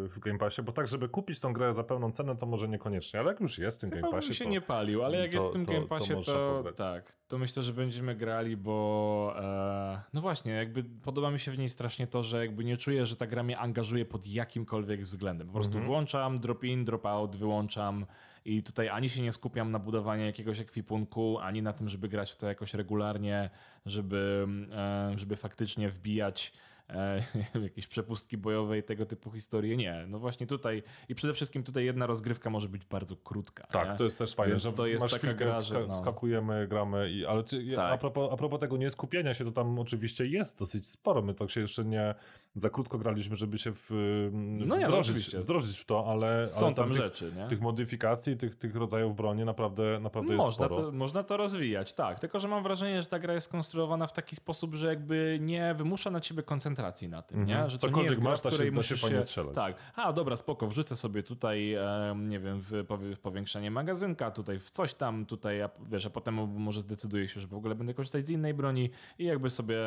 w Game Passie, bo tak, żeby kupić tą grę za pełną cenę, to może niekoniecznie, ale jak już jest w tym Chyba Game bym Passie, się to... nie palił, ale jak to- jest w tym to- Game Passie, to, tak, to myślę, że będziemy grali, bo e, no właśnie, jakby podoba mi się w niej strasznie to, że jakby nie czuję, że ta gra mnie angażuje pod jakimkolwiek względem. Po prostu Mhm. włączam, drop in, drop out, wyłączam i tutaj ani się nie skupiam na budowaniu jakiegoś ekwipunku, ani na tym, żeby grać w to jakoś regularnie, żeby, e, żeby faktycznie wbijać e, jakieś przepustki bojowe i tego typu historie. Nie, no właśnie tutaj i przede wszystkim tutaj jedna rozgrywka może być bardzo krótka. Tak, nie? to jest też fajne, Więc że to jest masz taka chwilkę, gra, że no. wskakujemy, gramy, i, ale ty, Tak. a, propos, a propos tego nieskupienia się, to tam oczywiście jest dosyć sporo, my tak się jeszcze nie za krótko graliśmy, żeby się w, No nie, no wdrożyć, oczywiście. wdrożyć w to, ale, Są ale tam tych, rzeczy, nie? tych modyfikacji, tych, tych rodzajów broni naprawdę, naprawdę jest Można sporo. to, można to rozwijać, tak. Tylko, że mam wrażenie, że ta gra jest skonstruowana w taki sposób, że jakby nie wymusza na ciebie koncentracji na tym, Mhm. nie? Że to nie Cokolwiek jest gra, masz, da się- musisz się... strzelać. Tak. A, dobra, spoko, wrzucę sobie tutaj, e, nie wiem, w, w powiększenie magazynka, tutaj w coś tam, tutaj, a, wiesz, a potem może zdecyduję się, że w ogóle będę korzystać z innej broni i jakby sobie,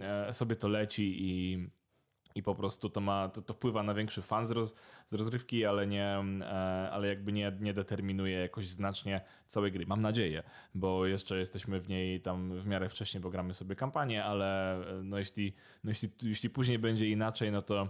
e, sobie to leci i i po prostu to ma, to, to wpływa na większy fan z, roz, z rozrywki, ale nie, e, ale jakby nie, nie determinuje jakoś znacznie całej gry. Mam nadzieję, bo jeszcze jesteśmy w niej tam w miarę wcześnie, bo gramy sobie kampanię, ale e, no jeśli, no jeśli, jeśli później będzie inaczej, no to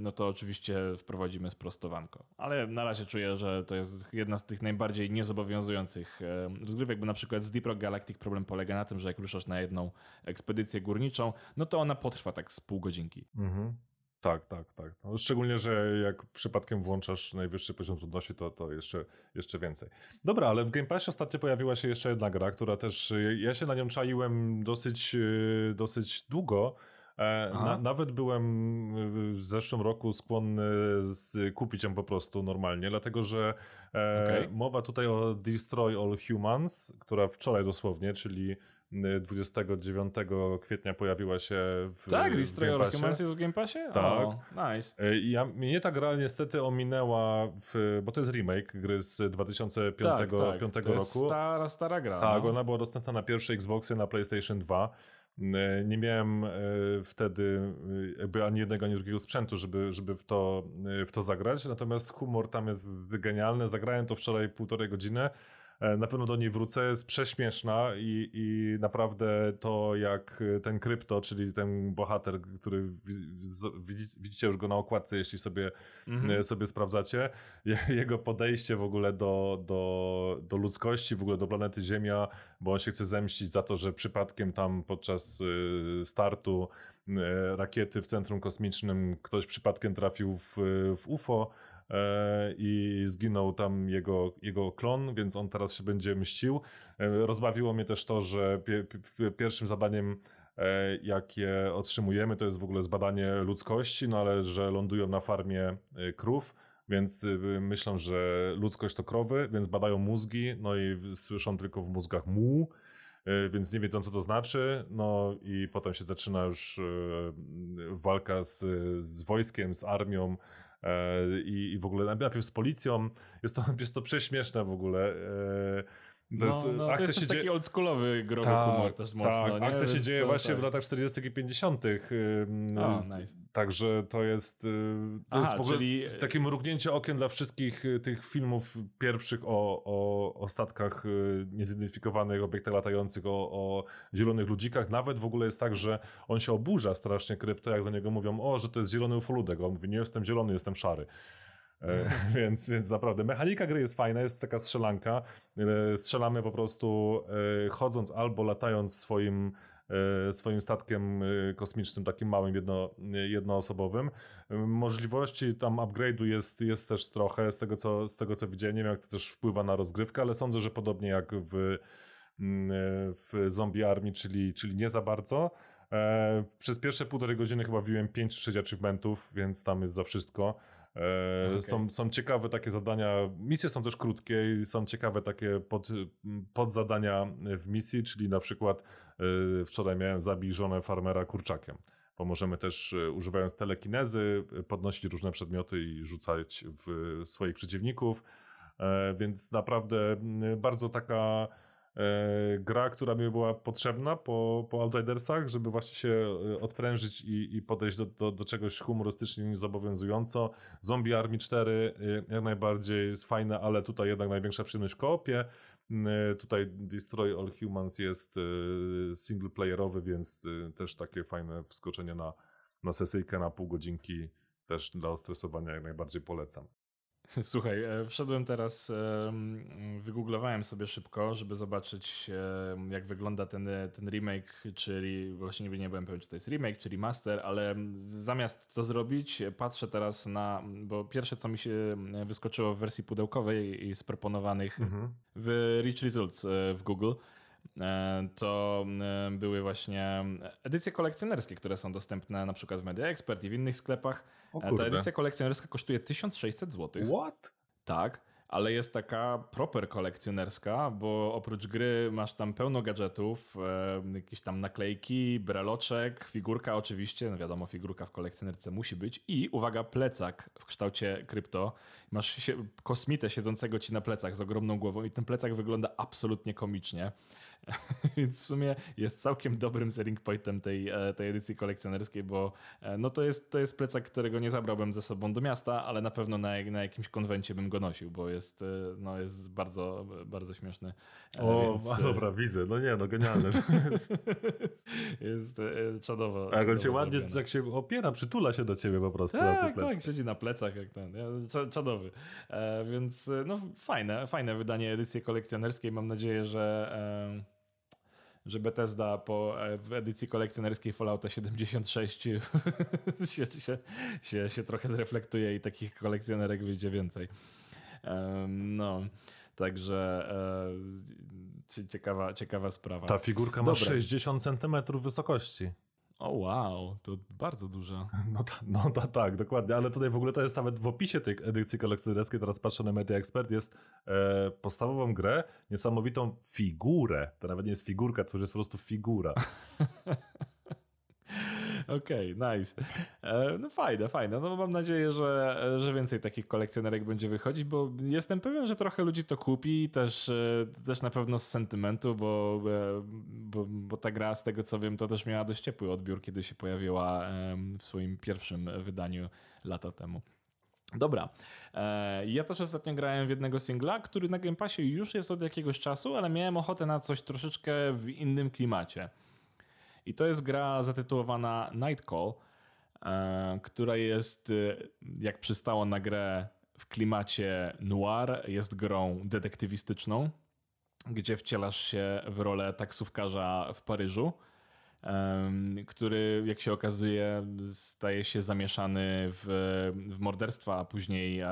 no to oczywiście wprowadzimy sprostowanko. Ale na razie czuję, że to jest jedna z tych najbardziej niezobowiązujących e, rozgrywek, bo na przykład z Deep Rock Galactic problem polega na tym, że jak ruszasz na jedną ekspedycję górniczą, no to ona potrwa tak z pół godzinki. Mhm. Tak, tak, tak. No, szczególnie, że jak przypadkiem włączasz najwyższy poziom trudności, to, to jeszcze, jeszcze więcej. Dobra, ale w Game Passie ostatnio pojawiła się jeszcze jedna gra, która też, ja się na nią czaiłem dosyć, y, dosyć długo. E. Na, nawet byłem w zeszłym roku skłonny z, kupić ją po prostu normalnie, dlatego że e, Okej. mowa tutaj o Destroy All Humans, która wczoraj dosłownie, czyli y, 29 kwietnia pojawiła się w Tak, Destroy All. Humans jest w Game Passie? Tak. O, nice. E, i Ja, mnie ta gra niestety ominęła, w, bo to jest remake gry z 2005 tak, tak. roku. stara, stara gra. Tak, no. ona była dostępna na pierwszej Xboxie, na PlayStation 2. Nie miałem e, wtedy e, jakby ani jednego, ani drugiego sprzętu, żeby, żeby w, to, e, w to zagrać. Natomiast humor tam jest genialny. Zagrałem to wczoraj półtorej godziny. E, Na pewno do niej wrócę. Jest prześmieszna i, i naprawdę to, jak ten krypto, czyli ten bohater, który widzicie już go na okładce, jeśli sobie Mhm. e, sobie sprawdzacie. Je- Jego podejście w ogóle do, do, do ludzkości, w ogóle do planety Ziemia, bo on się chce zemścić za to, że przypadkiem tam podczas e, startu e, rakiety w centrum kosmicznym ktoś przypadkiem trafił w, w UFO e, i zginął tam jego, jego klon, więc on teraz się będzie mścił. E, Rozbawiło mnie też to, że pie, pie, pierwszym zadaniem e, jakie otrzymujemy, to jest w ogóle zbadanie ludzkości, no ale że lądują na farmie e, krów, więc y, myślą, że ludzkość to krowy, więc badają mózgi, no i słyszą tylko w mózgach mu, e, więc nie wiedzą, co to znaczy. No i potem się zaczyna już e, walka z, z wojskiem, z armią e, i, i w ogóle najpierw z policją. Jest to, jest to prześmieszne w ogóle. To no, jest, no, to akcja jest się dzieje... taki oldschoolowy growy Tak, humor też mocno. tak, akcja się dzieje to, właśnie tak. w latach 40. i 50. ym, O, y, nice. Także to jest, y, to Aha, jest w ogóle czyli- takie mrugnięcie okiem dla wszystkich y, tych filmów pierwszych o, o, o statkach y, niezidentyfikowanych, obiektach latających, o, o zielonych ludzikach. Nawet w ogóle jest tak, że on się oburza strasznie krypto, jak do niego mówią, o, że to jest zielony ufoludek. On mówi, nie jestem zielony, jestem szary. Więc, więc naprawdę mechanika gry jest fajna, jest taka strzelanka. E, Strzelamy po prostu e, chodząc albo latając swoim, e, swoim statkiem kosmicznym, takim małym, jedno, jednoosobowym. Możliwości tam upgrade'u jest, jest też trochę z tego, co, z tego co widziałem. Nie wiem, jak to też wpływa na rozgrywkę, ale sądzę, że podobnie jak w, mm, w Zombie Army, czyli, czyli nie za bardzo. Przez pierwsze półtorej godziny chyba wbiłem 5 czy 6 achievementów, więc tam jest za wszystko. E, Okej. są, są ciekawe takie zadania. Misje są też krótkie i są ciekawe takie pod, podzadania w misji, czyli na przykład e, wczoraj miałem zabij żonę farmera kurczakiem. Bo możemy też e, używając telekinezy podnosić różne przedmioty i rzucać w swoich przeciwników. Więc naprawdę bardzo taka gra, która mi była potrzebna po, po Outridersach, żeby właśnie się e, odprężyć i, i podejść do, do, do czegoś humorystycznie niezobowiązująco. Zombie Army 4 e, jak najbardziej jest fajne, ale tutaj jednak największa przyjemność w koopie. E, Tutaj Destroy All Humans jest e, singleplayerowy, więc e, też takie fajne wskoczenie na, na sesyjkę na pół godzinki też dla ostresowania jak najbardziej polecam. Słuchaj, e, wszedłem teraz, e, wygooglowałem sobie szybko, żeby zobaczyć e, jak wygląda ten, ten remake, czyli właśnie nie byłem pewien, czy to jest remake, czy remaster, ale zamiast to zrobić, patrzę teraz na, bo pierwsze co mi się wyskoczyło w wersji pudełkowej i z proponowanych w Rich Results w Google, to e, były właśnie edycje kolekcjonerskie, które są dostępne na przykład w Media Expert i w innych sklepach. E, Ta edycja kolekcjonerska kosztuje 1600 zł. What? Tak, ale jest taka proper kolekcjonerska, bo oprócz gry masz tam pełno gadżetów, e, jakieś tam naklejki, breloczek, figurka oczywiście, no wiadomo, figurka w kolekcjonerce musi być i uwaga, plecak w kształcie krypto. Masz się, kosmitę siedzącego ci na plecach z ogromną głową i ten plecak wygląda absolutnie komicznie. Więc w sumie jest całkiem dobrym selling pointem tej, e, tej edycji kolekcjonerskiej, bo e, no to jest, to jest plecak, którego nie zabrałbym ze sobą do miasta, ale na pewno na, na jakimś konwencie bym go nosił, bo jest, e, no jest bardzo, bardzo śmieszny. O, więc, a dobra, widzę. No nie, no genialne. jest e, czadowo. A jak on się ładnie, jak się opiera, przytula się do ciebie po prostu Tak, tak, siedzi na plecach jak ten, czadowy. Więc no fajne, fajne wydanie edycji kolekcjonerskiej. Mam nadzieję, że, że Bethesda po e, w edycji kolekcjonerskiej Fallouta 76 się, się, się, się trochę zreflektuje i takich kolekcjonerek wyjdzie więcej. No, także e, cie- ciekawa, ciekawa sprawa. Ta figurka ma Dobra. 60 centymetrów wysokości. O wow, to bardzo dużo. No, ta, no ta, tak, dokładnie, ale tutaj w ogóle to jest nawet w opisie tej edycji kolekcjonerskiej, teraz patrzę na Media Expert, jest e, podstawową grę, niesamowitą figurę, to nawet nie jest figurka, to już jest po prostu figura. Okej, nice. E, No fajne, fajne. No mam nadzieję, że, że więcej takich kolekcjonerek będzie wychodzić, bo jestem pewien, że trochę ludzi to kupi, też, e, też na pewno z sentymentu, bo, e, bo, bo ta gra, z tego co wiem, to też miała dość ciepły odbiór, kiedy się pojawiła w swoim pierwszym wydaniu lata temu. Dobra. Ja też ostatnio grałem w jednego singla, który na Game Passie już jest od jakiegoś czasu, ale miałem ochotę na coś troszeczkę w innym klimacie. I to jest gra zatytułowana Night Call, e, która jest, e, jak przystało na grę w klimacie noir, jest grą detektywistyczną, gdzie wcielasz się w rolę taksówkarza w Paryżu, który, jak się okazuje, staje się zamieszany w, w morderstwa, a później, e,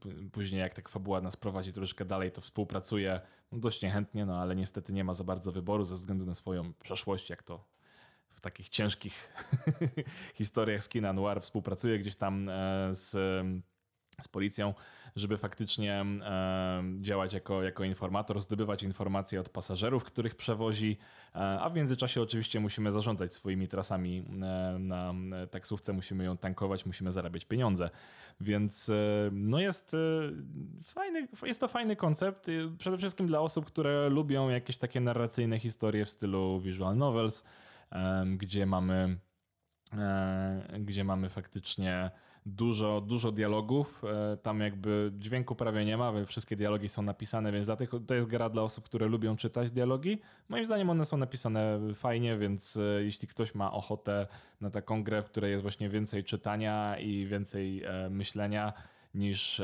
p- później, jak tak fabuła nas prowadzi troszeczkę dalej, to współpracuje no, dość niechętnie, no ale niestety nie ma za bardzo wyboru ze względu na swoją przeszłość, jak to takich ciężkich historiach z kina noir współpracuje gdzieś tam e, z, z policją, żeby faktycznie e, działać jako, jako informator, zdobywać informacje od pasażerów, których przewozi, e, a w międzyczasie oczywiście musimy zarządzać swoimi trasami na taksówce, musimy ją tankować, musimy zarabiać pieniądze. Więc no jest fajny, jest to fajny koncept, przede wszystkim dla osób, które lubią jakieś takie narracyjne historie w stylu visual novels, gdzie mamy, e, gdzie mamy faktycznie dużo, dużo dialogów. E, Tam jakby dźwięku prawie nie ma, wszystkie dialogi są napisane, więc dlatego to jest gra dla osób, które lubią czytać dialogi. Moim zdaniem one są napisane fajnie, więc e, jeśli ktoś ma ochotę na taką grę, w której jest właśnie więcej czytania i więcej myślenia, niż,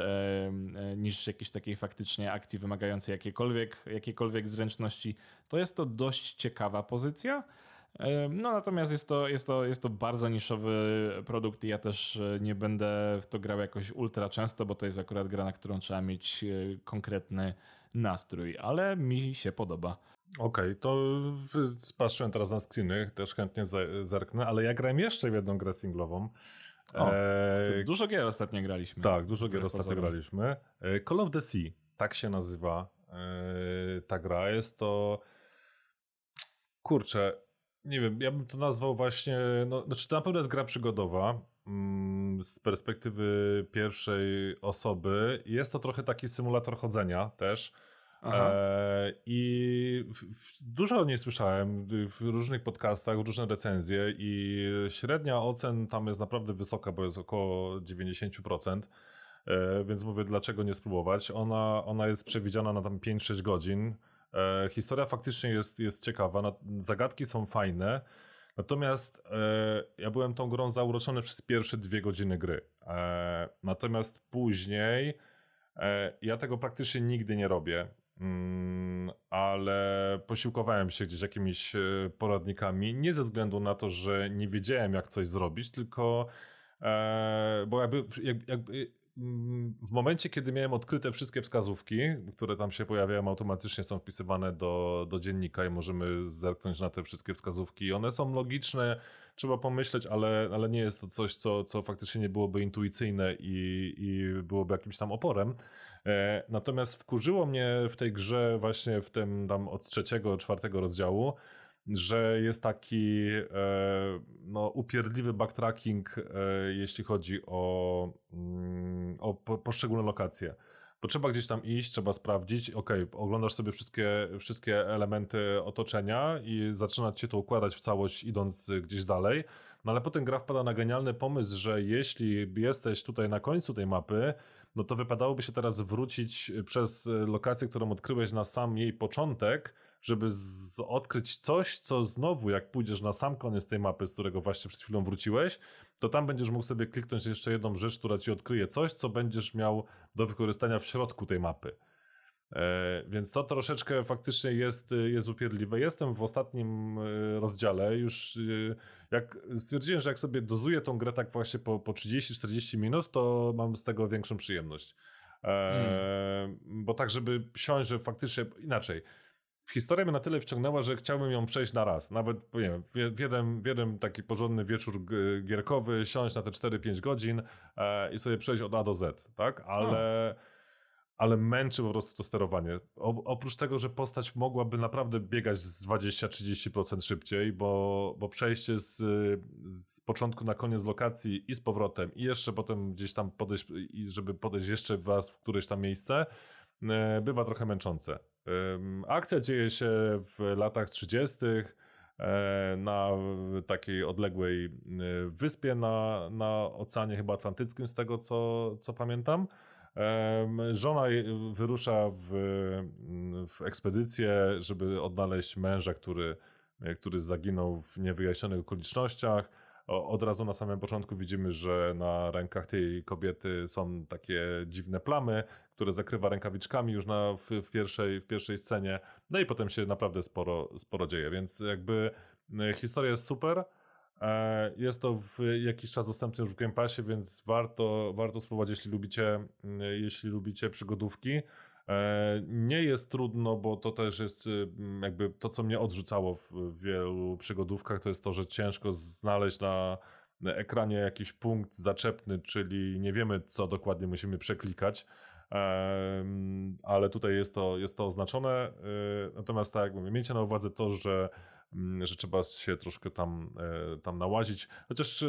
niż jakiejś takiej faktycznie akcji wymagającej jakiejkolwiek, jakiejkolwiek zręczności, to jest to dość ciekawa pozycja. E, No natomiast jest to, jest, to, jest to bardzo niszowy produkt i ja też e, nie będę w to grał jakoś ultra często, bo to jest akurat gra, na którą trzeba mieć e, konkretny nastrój, ale mi się podoba. Okej, to w- patrzyłem teraz na screeny, też chętnie zerknę, ale ja grałem jeszcze w jedną grę singlową. O, Eee, Dużo gier ostatnio graliśmy. Tak, dużo gier ostatnio pozorom. graliśmy. E, Call of the Sea, tak się nazywa e, ta gra. Jest to. Kurczę, nie wiem, ja bym to nazwał właśnie. No, znaczy, to na pewno jest gra przygodowa. mm, Z perspektywy pierwszej osoby. Jest to trochę taki symulator chodzenia też. E, I dużo o niej słyszałem w różnych podcastach, różne recenzje i średnia ocen tam jest naprawdę wysoka, bo jest około 90%. E, więc mówię, dlaczego nie spróbować. Ona, ona jest przewidziana na tam 5-6 godzin. E, historia faktycznie jest, jest ciekawa, zagadki są fajne. Natomiast e, ja byłem tą grą zauroczony przez pierwsze dwie godziny gry. E, natomiast później e, ja tego praktycznie nigdy nie robię. Mm, ale posiłkowałem się gdzieś jakimiś e, poradnikami, nie ze względu na to, że nie wiedziałem jak coś zrobić, tylko bo jakby, jakby w momencie, kiedy miałem odkryte wszystkie wskazówki, które tam się pojawiają, automatycznie są wpisywane do, do dziennika i możemy zerknąć na te wszystkie wskazówki. One są logiczne, trzeba pomyśleć, ale, ale nie jest to coś, co, co faktycznie nie byłoby intuicyjne i, i byłoby jakimś tam oporem. E, natomiast wkurzyło mnie w tej grze właśnie w tym tam od trzeciego, czwartego rozdziału, że jest taki e, no, upierdliwy backtracking, e, jeśli chodzi o, mm, o poszczególne lokacje. Bo trzeba gdzieś tam iść, trzeba sprawdzić, ok, oglądasz sobie wszystkie, wszystkie elementy otoczenia i zaczynać się to układać w całość, idąc gdzieś dalej. No ale potem gra wpada na genialny pomysł, że jeśli jesteś tutaj na końcu tej mapy, no to wypadałoby się teraz wrócić przez lokację, którą odkryłeś na sam jej początek, żeby odkryć coś, co znowu, jak pójdziesz na sam koniec tej mapy, z którego właśnie przed chwilą wróciłeś, to tam będziesz mógł sobie kliknąć jeszcze jedną rzecz, która ci odkryje coś, co będziesz miał do wykorzystania w środku tej mapy. E, więc to troszeczkę faktycznie jest, jest upierdliwe. Jestem w ostatnim e, rozdziale, już e, jak stwierdziłem, że jak sobie dozuję tą grę tak właśnie po, po 30-40 minut, to mam z tego większą przyjemność. Hmm. Bo tak, żeby siąść, że faktycznie inaczej. W historię mnie na tyle wciągnęła, że chciałbym ją przejść na raz. Nawet nie wiem, w, jeden, w jeden taki porządny wieczór gierkowy, siąść na te 4-5 godzin e, i sobie przejść od A do Z, tak? Ale ale męczy po prostu to sterowanie. O, oprócz tego, że postać mogłaby naprawdę biegać z 20-30% szybciej, bo, bo przejście z, z początku na koniec lokacji i z powrotem, i jeszcze potem gdzieś tam podejść, żeby podejść jeszcze was w któreś tam miejsce, e, bywa trochę męczące. Akcja dzieje się w latach 30. E, na takiej odległej e, wyspie na, na Oceanie chyba Atlantyckim, z tego co, co pamiętam. Żona wyrusza w, w ekspedycję, żeby odnaleźć męża, który, który zaginął w niewyjaśnionych okolicznościach. Od razu na samym początku widzimy, że na rękach tej kobiety są takie dziwne plamy, które zakrywa rękawiczkami już na, w, w, pierwszej, w pierwszej scenie. No i potem się naprawdę sporo, sporo dzieje, więc jakby historia jest super. E, jest to w jakiś czas dostępne już w Game Passie, więc warto, warto spróbować, jeśli lubicie, jeśli lubicie przygodówki. E, nie jest trudno, bo to też jest mm, jakby to, co mnie odrzucało w wielu przygodówkach, to jest to, że ciężko znaleźć na ekranie jakiś punkt zaczepny, czyli nie wiemy, co dokładnie musimy przeklikać. Ale tutaj jest to, jest to oznaczone. E, natomiast tak jak mówię, miejcie na uwadze to, że że trzeba się troszkę tam, e, tam nałazić. Chociaż e,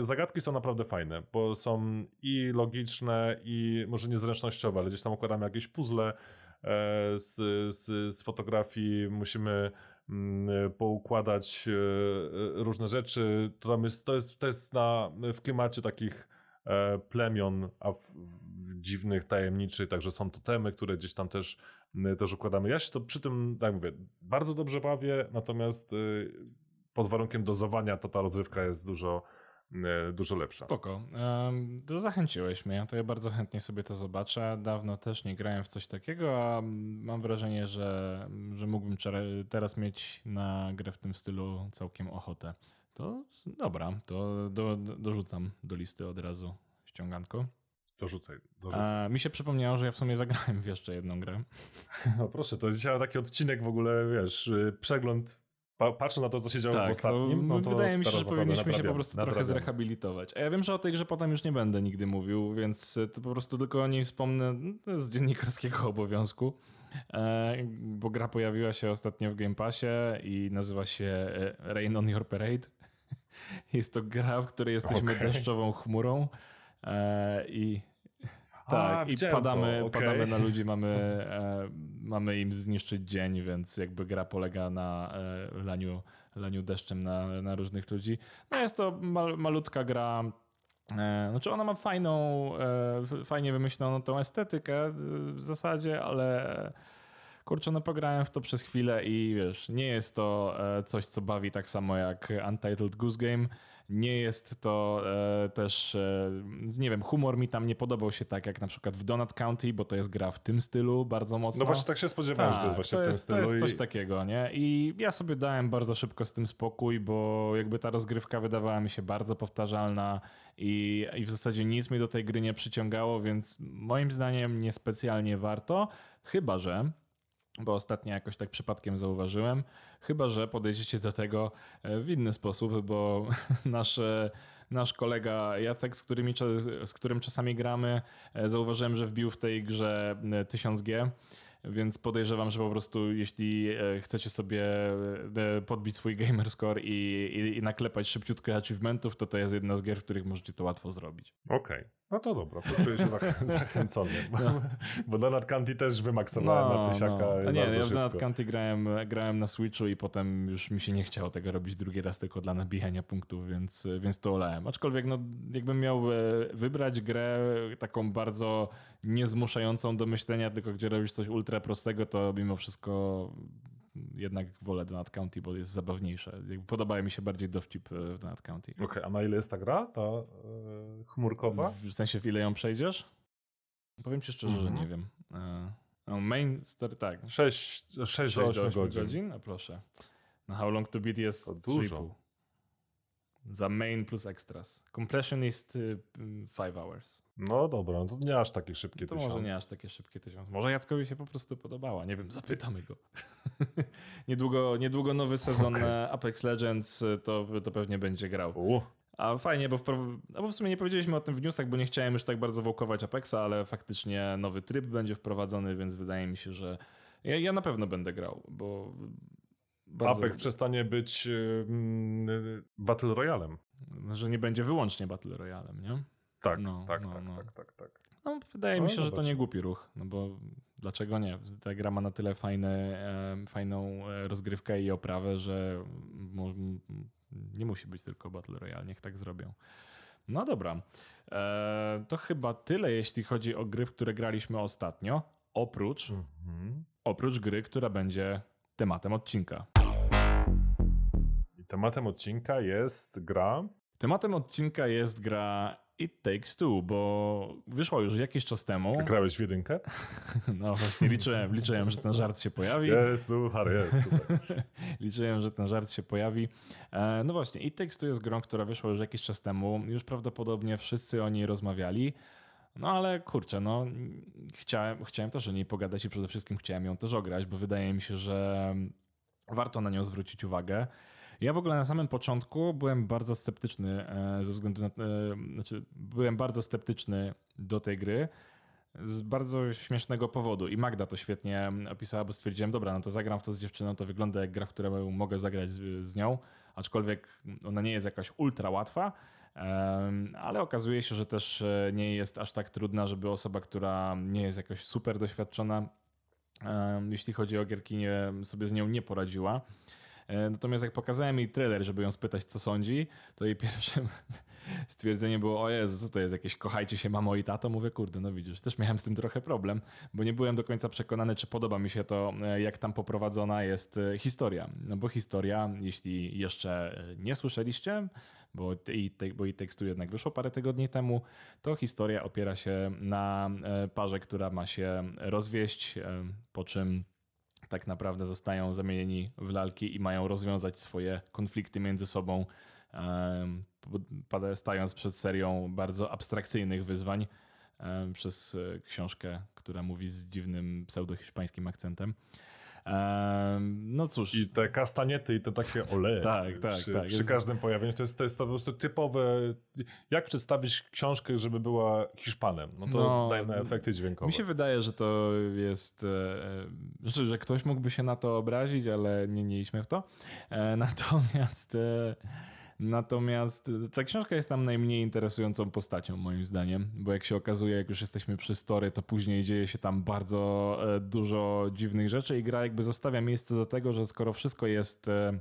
zagadki są naprawdę fajne, bo są i logiczne, i może niezręcznościowe, ale gdzieś tam układamy jakieś puzzle e, z, z, z fotografii, musimy mm, poukładać różne rzeczy. To, tam jest, to jest, to jest na, w klimacie takich plemion, a w, dziwnych, tajemniczych, także są to temy, które gdzieś tam też też układamy. Ja się to przy tym, tak mówię, bardzo dobrze bawię, natomiast y, pod warunkiem dozowania to ta rozrywka jest dużo, y, dużo lepsza. Spoko. To zachęciłeś mnie, to ja bardzo chętnie sobie to zobaczę. Dawno też nie grałem w coś takiego, a mam wrażenie, że, że mógłbym teraz mieć na grę w tym stylu całkiem ochotę. To dobra, to do, dorzucam do listy od razu ściąganko. Dorzucaj. dorzucaj. A, mi się przypomniało, że ja w sumie zagrałem w jeszcze jedną grę. No proszę, to dzisiaj taki odcinek w ogóle, wiesz, y, przegląd. patrzę na to, co się działo tak, w ostatnim. No to wydaje mi się, że powinniśmy się po prostu trochę zrehabilitować. A ja wiem, że o tej grze potem już nie będę nigdy mówił, więc to po prostu tylko o niej wspomnę z dziennikarskiego obowiązku. E, bo gra pojawiła się ostatnio w Game Passie i nazywa się e, Rain on Your Parade. Jest to gra, w której jesteśmy okay. deszczową chmurą. E, I Tak, A, i padamy, to, okej. padamy na ludzi, mamy, e, mamy im zniszczyć dzień, więc jakby gra polega na e, laniu, laniu deszczem na, na różnych ludzi. No jest to mal, malutka gra. E, znaczy ona ma fajną, e, fajnie wymyśloną tą estetykę w zasadzie, ale kurczę, no pograłem w to przez chwilę i wiesz, nie jest to coś, co bawi tak samo jak Untitled Goose Game. Nie jest to e, też, e, nie wiem, humor mi tam nie podobał się tak jak na przykład w Donut County, bo to jest gra w tym stylu bardzo mocno. No właśnie tak się spodziewałem, że to jest Tak, właśnie to w tym stylu. To jest coś i... takiego, nie? I ja sobie dałem bardzo szybko z tym spokój, bo jakby ta rozgrywka wydawała mi się bardzo powtarzalna i, i w zasadzie nic mi do tej gry nie przyciągało, więc moim zdaniem niespecjalnie warto, chyba że bo ostatnio jakoś tak przypadkiem zauważyłem, chyba że podejdziecie do tego e, w inny sposób, bo nasz, e, nasz kolega Jacek, z, którymi, z którym czasami gramy, e, zauważyłem, że wbił w tej grze e, 1000G. Więc podejrzewam, że po prostu jeśli e, chcecie sobie e, podbić swój gamer score i, i, i naklepać szybciutko achievementów, to to jest jedna z gier, w których możecie to łatwo zrobić. Okej, no to dobra, poczuję się zach- zachęcony. Bo, bo Donut County też wymaksowałem na tysiaka no. Nie, ja w szybko. County grałem, grałem na Switchu i potem już mi się nie chciało tego robić drugi raz tylko dla nabijania punktów, więc, więc to olałem. Aczkolwiek no, jakbym miał e, wybrać grę taką bardzo niezmuszającą do myślenia, tylko gdzie robisz coś ultra prostego, to mimo wszystko jednak wolę Donut County, bo jest zabawniejsze. Podoba mi się bardziej dowcip e, w Donut County. Okej, a na ile jest ta gra, ta e, chmurkowa? W sensie w ile ją przejdziesz? Powiem ci szczerze, że Mhm. nie wiem. E, no, main story, tak. 6, 6 6 do 8 8 godzin. godzin. A proszę. Na How Long to Beat jest To dużo. 3,5. Za main plus extras. Compression jest 5 hours. No dobra, no to nie aż takie szybkie To tysiąc. może nie aż takie szybkie tysiąc. Może Jackowi się po prostu podobała. Nie wiem, zapytamy go. niedługo, niedługo nowy sezon e, Apex Legends e, to, to pewnie będzie grał. U, A fajnie, bo w, no bo w sumie nie powiedzieliśmy o tym w newsach, bo nie chciałem już tak bardzo wołkować Apexa, ale faktycznie nowy tryb będzie wprowadzony, więc wydaje mi się, że ja, ja na pewno będę grał, bo bardzo, Apex przestanie być y, mm, Battle Royalem. że nie będzie wyłącznie Battle Royalem, nie? Tak, No, tak, no, tak, no. tak, tak, tak. No, wydaje No, mi się, że to nie głupi ruch, no bo dlaczego nie? Ta gra ma na tyle fajne, e, fajną e, rozgrywkę i oprawę, że mo- nie musi być tylko Battle Royale, niech tak zrobią. No dobra, e, to chyba tyle, jeśli chodzi o gry, w które graliśmy ostatnio, oprócz, Mhm. oprócz gry, która będzie tematem odcinka. I tematem odcinka jest gra. Tematem odcinka jest gra It Takes Two, bo wyszła już jakiś czas temu. Grałeś w jedynkę? No właśnie, liczyłem, liczyłem, że ten żart się pojawi. Jest, suchar, jest. Tutaj. Liczyłem, że ten żart się pojawi. E, No właśnie, It Takes Two jest grą, która wyszła już jakiś czas temu. Już prawdopodobnie wszyscy o niej rozmawiali. No ale kurczę, no chciałem, chciałem też o niej pogadać i przede wszystkim chciałem ją też ograć, bo wydaje mi się, że warto na nią zwrócić uwagę. Ja w ogóle na samym początku byłem bardzo sceptyczny e, ze względu na. e, Znaczy, byłem bardzo sceptyczny do tej gry z bardzo śmiesznego powodu. I Magda to świetnie opisała, bo stwierdziłem, dobra, no to zagram w to z dziewczyną, to wygląda jak gra, w którą mogę zagrać z, z nią, aczkolwiek ona nie jest jakaś ultra łatwa, ale okazuje się, że też e, nie jest aż tak trudna, żeby osoba, która nie jest jakoś super doświadczona, jeśli chodzi o gierkinię, sobie z nią nie poradziła. E, Natomiast jak pokazałem jej trailer, żeby ją spytać, co sądzi, to jej pierwszym stwierdzenie było, o Jezu, co to jest, jakieś kochajcie się mamo i tato? Mówię, kurde, no widzisz, też miałem z tym trochę problem, bo nie byłem do końca przekonany, czy podoba mi się to, e, jak tam poprowadzona jest e, historia. No bo historia, jeśli jeszcze e, nie słyszeliście, bo i, te- bo i tekstu jednak wyszło parę tygodni temu, to historia opiera się na parze, która ma się rozwieść, po czym tak naprawdę zostają zamienieni w lalki i mają rozwiązać swoje konflikty między sobą, stając przed serią bardzo abstrakcyjnych wyzwań przez e, książkę, która mówi z dziwnym pseudohiszpańskim akcentem. Em, No cóż, I te kastaniety i te takie oleje. Tak, tak, przy, tak. Przy Jest- każdym pojawieniu to jest, to jest to po prostu typowe. Jak przedstawić książkę, żeby była Hiszpanem? No to No, daj na efekty dźwiękowe. Mi się wydaje, że to jest. e, Że, ktoś mógłby się na to obrazić, ale nie, nie idźmy w to. Natomiast. Natomiast ta książka jest tam najmniej interesującą postacią, moim zdaniem, bo jak się okazuje, jak już jesteśmy przy story, to później dzieje się tam bardzo e, dużo dziwnych rzeczy i gra jakby zostawia miejsce do tego, że skoro wszystko jest e,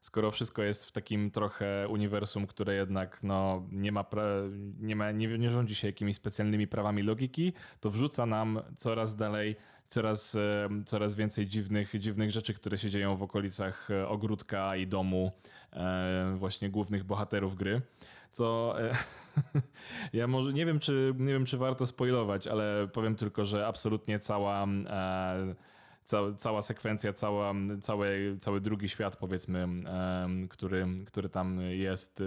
skoro wszystko jest w takim trochę uniwersum, które jednak no, nie, ma pra- nie, ma, nie, nie rządzi się jakimiś specjalnymi prawami logiki, to wrzuca nam coraz dalej coraz, e, coraz więcej dziwnych, dziwnych rzeczy, które się dzieją w okolicach e, ogródka i domu e, właśnie głównych bohaterów gry. Co ja może nie wiem, czy nie wiem, czy warto spoilować, ale powiem tylko, że absolutnie cała cała, cała sekwencja, cała, cały, cały drugi świat, powiedzmy, który, który tam jest,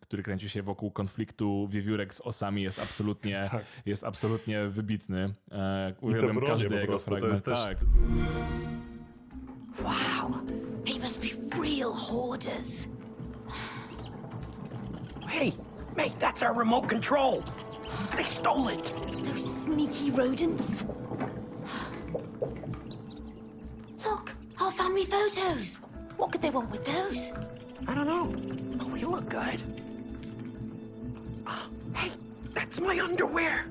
który kręci się wokół konfliktu wiewiórek z osami, jest absolutnie, tak. jest absolutnie wybitny. E, uwielbiam każdy jego prostu, fragment. Też... Tak. Wow, they must be real hoarders. Hey, mate, that's our remote control. They stole it. Those sneaky rodents. Family photos. What could they want with those? I don't know. But we look good. Uh, hey, that's my underwear.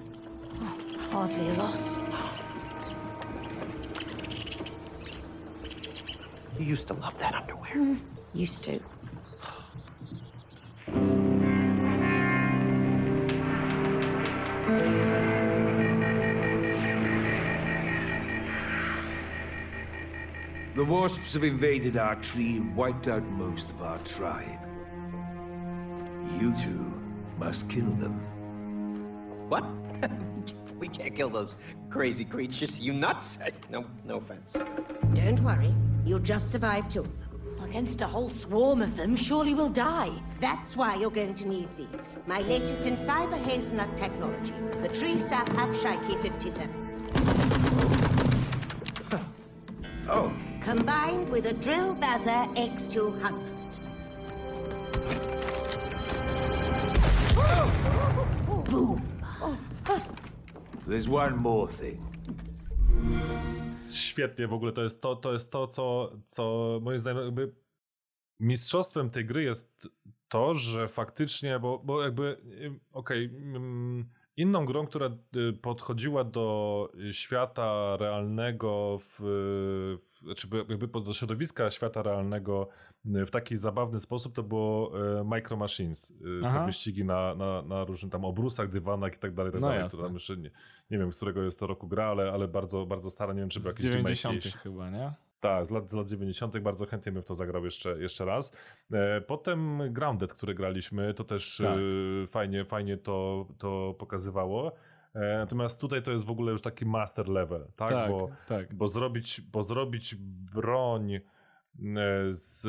Oh, hardly a loss. You used to love that underwear. Mm, used to. The wasps have invaded our tree and wiped out most of our tribe. You two must kill them. What? we can't kill those crazy creatures. You nuts? No, no offense. Don't worry. You'll just survive two of them. Against a whole swarm of them, surely we'll die. That's why you're going to need these. My latest in cyber hazelnut technology. The tree sap Abshiki 57. Oh combined with a Drill Bazzer X200. Boom! There's one more thing. Świetnie w ogóle to jest to, to jest to, co, co moim zdaniem jakby mistrzostwem tej gry jest to, że faktycznie, bo, bo jakby okej, okay, mm, Inną grą, która y, podchodziła do świata realnego, w, w, znaczy jakby do środowiska świata realnego y, w taki zabawny sposób, to było y, Micro Machines. Aha. Te wyścigi na, na, na różnych tam obrusach, dywanach i tak dalej. Tak no dalej. To tam jeszcze nie, nie wiem, z którego jest to roku gra, ale, ale bardzo, bardzo stara. Nie wiem, czy był jakiś 90 chyba, nie? Tak, z lat, z lat 90. bardzo chętnie bym w to zagrał jeszcze, jeszcze raz. E, potem Grounded, który graliśmy, to też tak. Fajnie, fajnie to, to pokazywało. E, natomiast tutaj to jest w ogóle już taki master level, tak? tak bo, tak. Bo, zrobić, bo zrobić broń E, z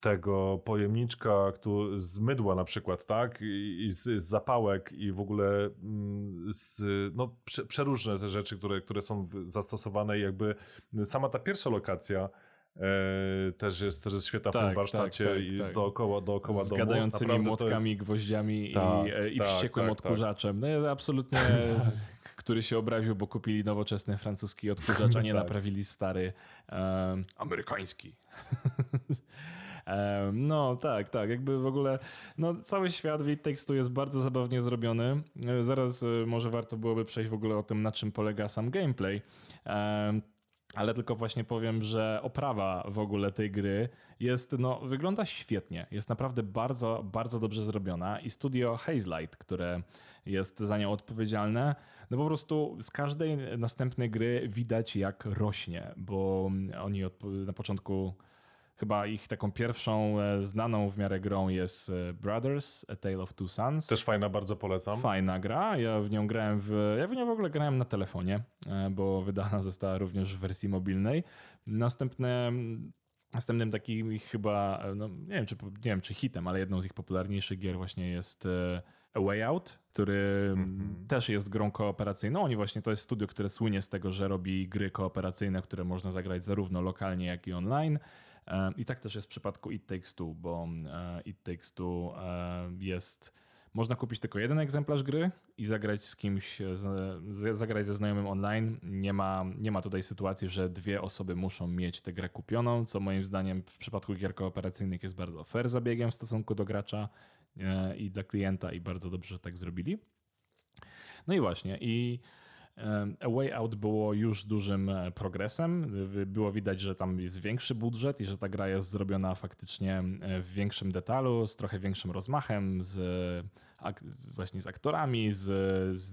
tego pojemniczka, z mydła na przykład, tak? I, z, z zapałek i w ogóle mm, z, no, prze, przeróżne te rzeczy, które, które są zastosowane i jakby sama ta pierwsza lokacja też jest, też jest świetna tak, w tym tak, warsztacie tak, tak, i tak. dookoła, dookoła Z gadającymi młotkami, jest... gwoździami i, tak, e, i tak, wściekłym odkurzaczem. No absolutnie który się obraził, bo kupili nowoczesny francuski odkurzacz, a nie tak. naprawili stary um, amerykański. um, no tak, tak, jakby w ogóle no, cały świat w tekstu jest bardzo zabawnie zrobiony. E, zaraz e, może warto byłoby przejść w ogóle o tym, na czym polega sam gameplay. Um, ale tylko właśnie powiem, że oprawa w ogóle tej gry jest, no, wygląda świetnie. Jest naprawdę bardzo, bardzo dobrze zrobiona i studio Hazelight, które jest za nią odpowiedzialne, no po prostu z każdej następnej gry widać jak rośnie, bo oni na początku Chyba ich taką pierwszą e, znaną w miarę grą jest e, Brothers, A Tale of Two Sons. Też fajna, bardzo polecam. Fajna gra. Ja w nią grałem w. Ja w nią w ogóle grałem na telefonie, e, bo wydana została również w wersji mobilnej. Następne. Następnym takim ich chyba, no nie wiem, czy, nie wiem czy hitem, ale jedną z ich popularniejszych gier właśnie jest A Way Out, który mm-hmm. też jest grą kooperacyjną. Oni właśnie to jest studio, które słynie z tego, że robi gry kooperacyjne, które można zagrać zarówno lokalnie, jak i online. I tak też jest w przypadku It Takes Two, bo e, It Takes Two e, jest Można kupić tylko jeden egzemplarz gry i zagrać z kimś, z, zagrać ze znajomym online. Nie ma, nie ma tutaj sytuacji, że dwie osoby muszą mieć tę grę kupioną, co moim zdaniem w przypadku gier kooperacyjnych jest bardzo fair zabiegiem w stosunku do gracza e, i dla klienta i bardzo dobrze, że tak zrobili. No i właśnie, i A Way Out było już dużym e, progresem. Było widać, że tam jest większy budżet i że ta gra jest zrobiona faktycznie e, w większym detalu, z trochę większym rozmachem, z, właśnie z aktorami, z, z,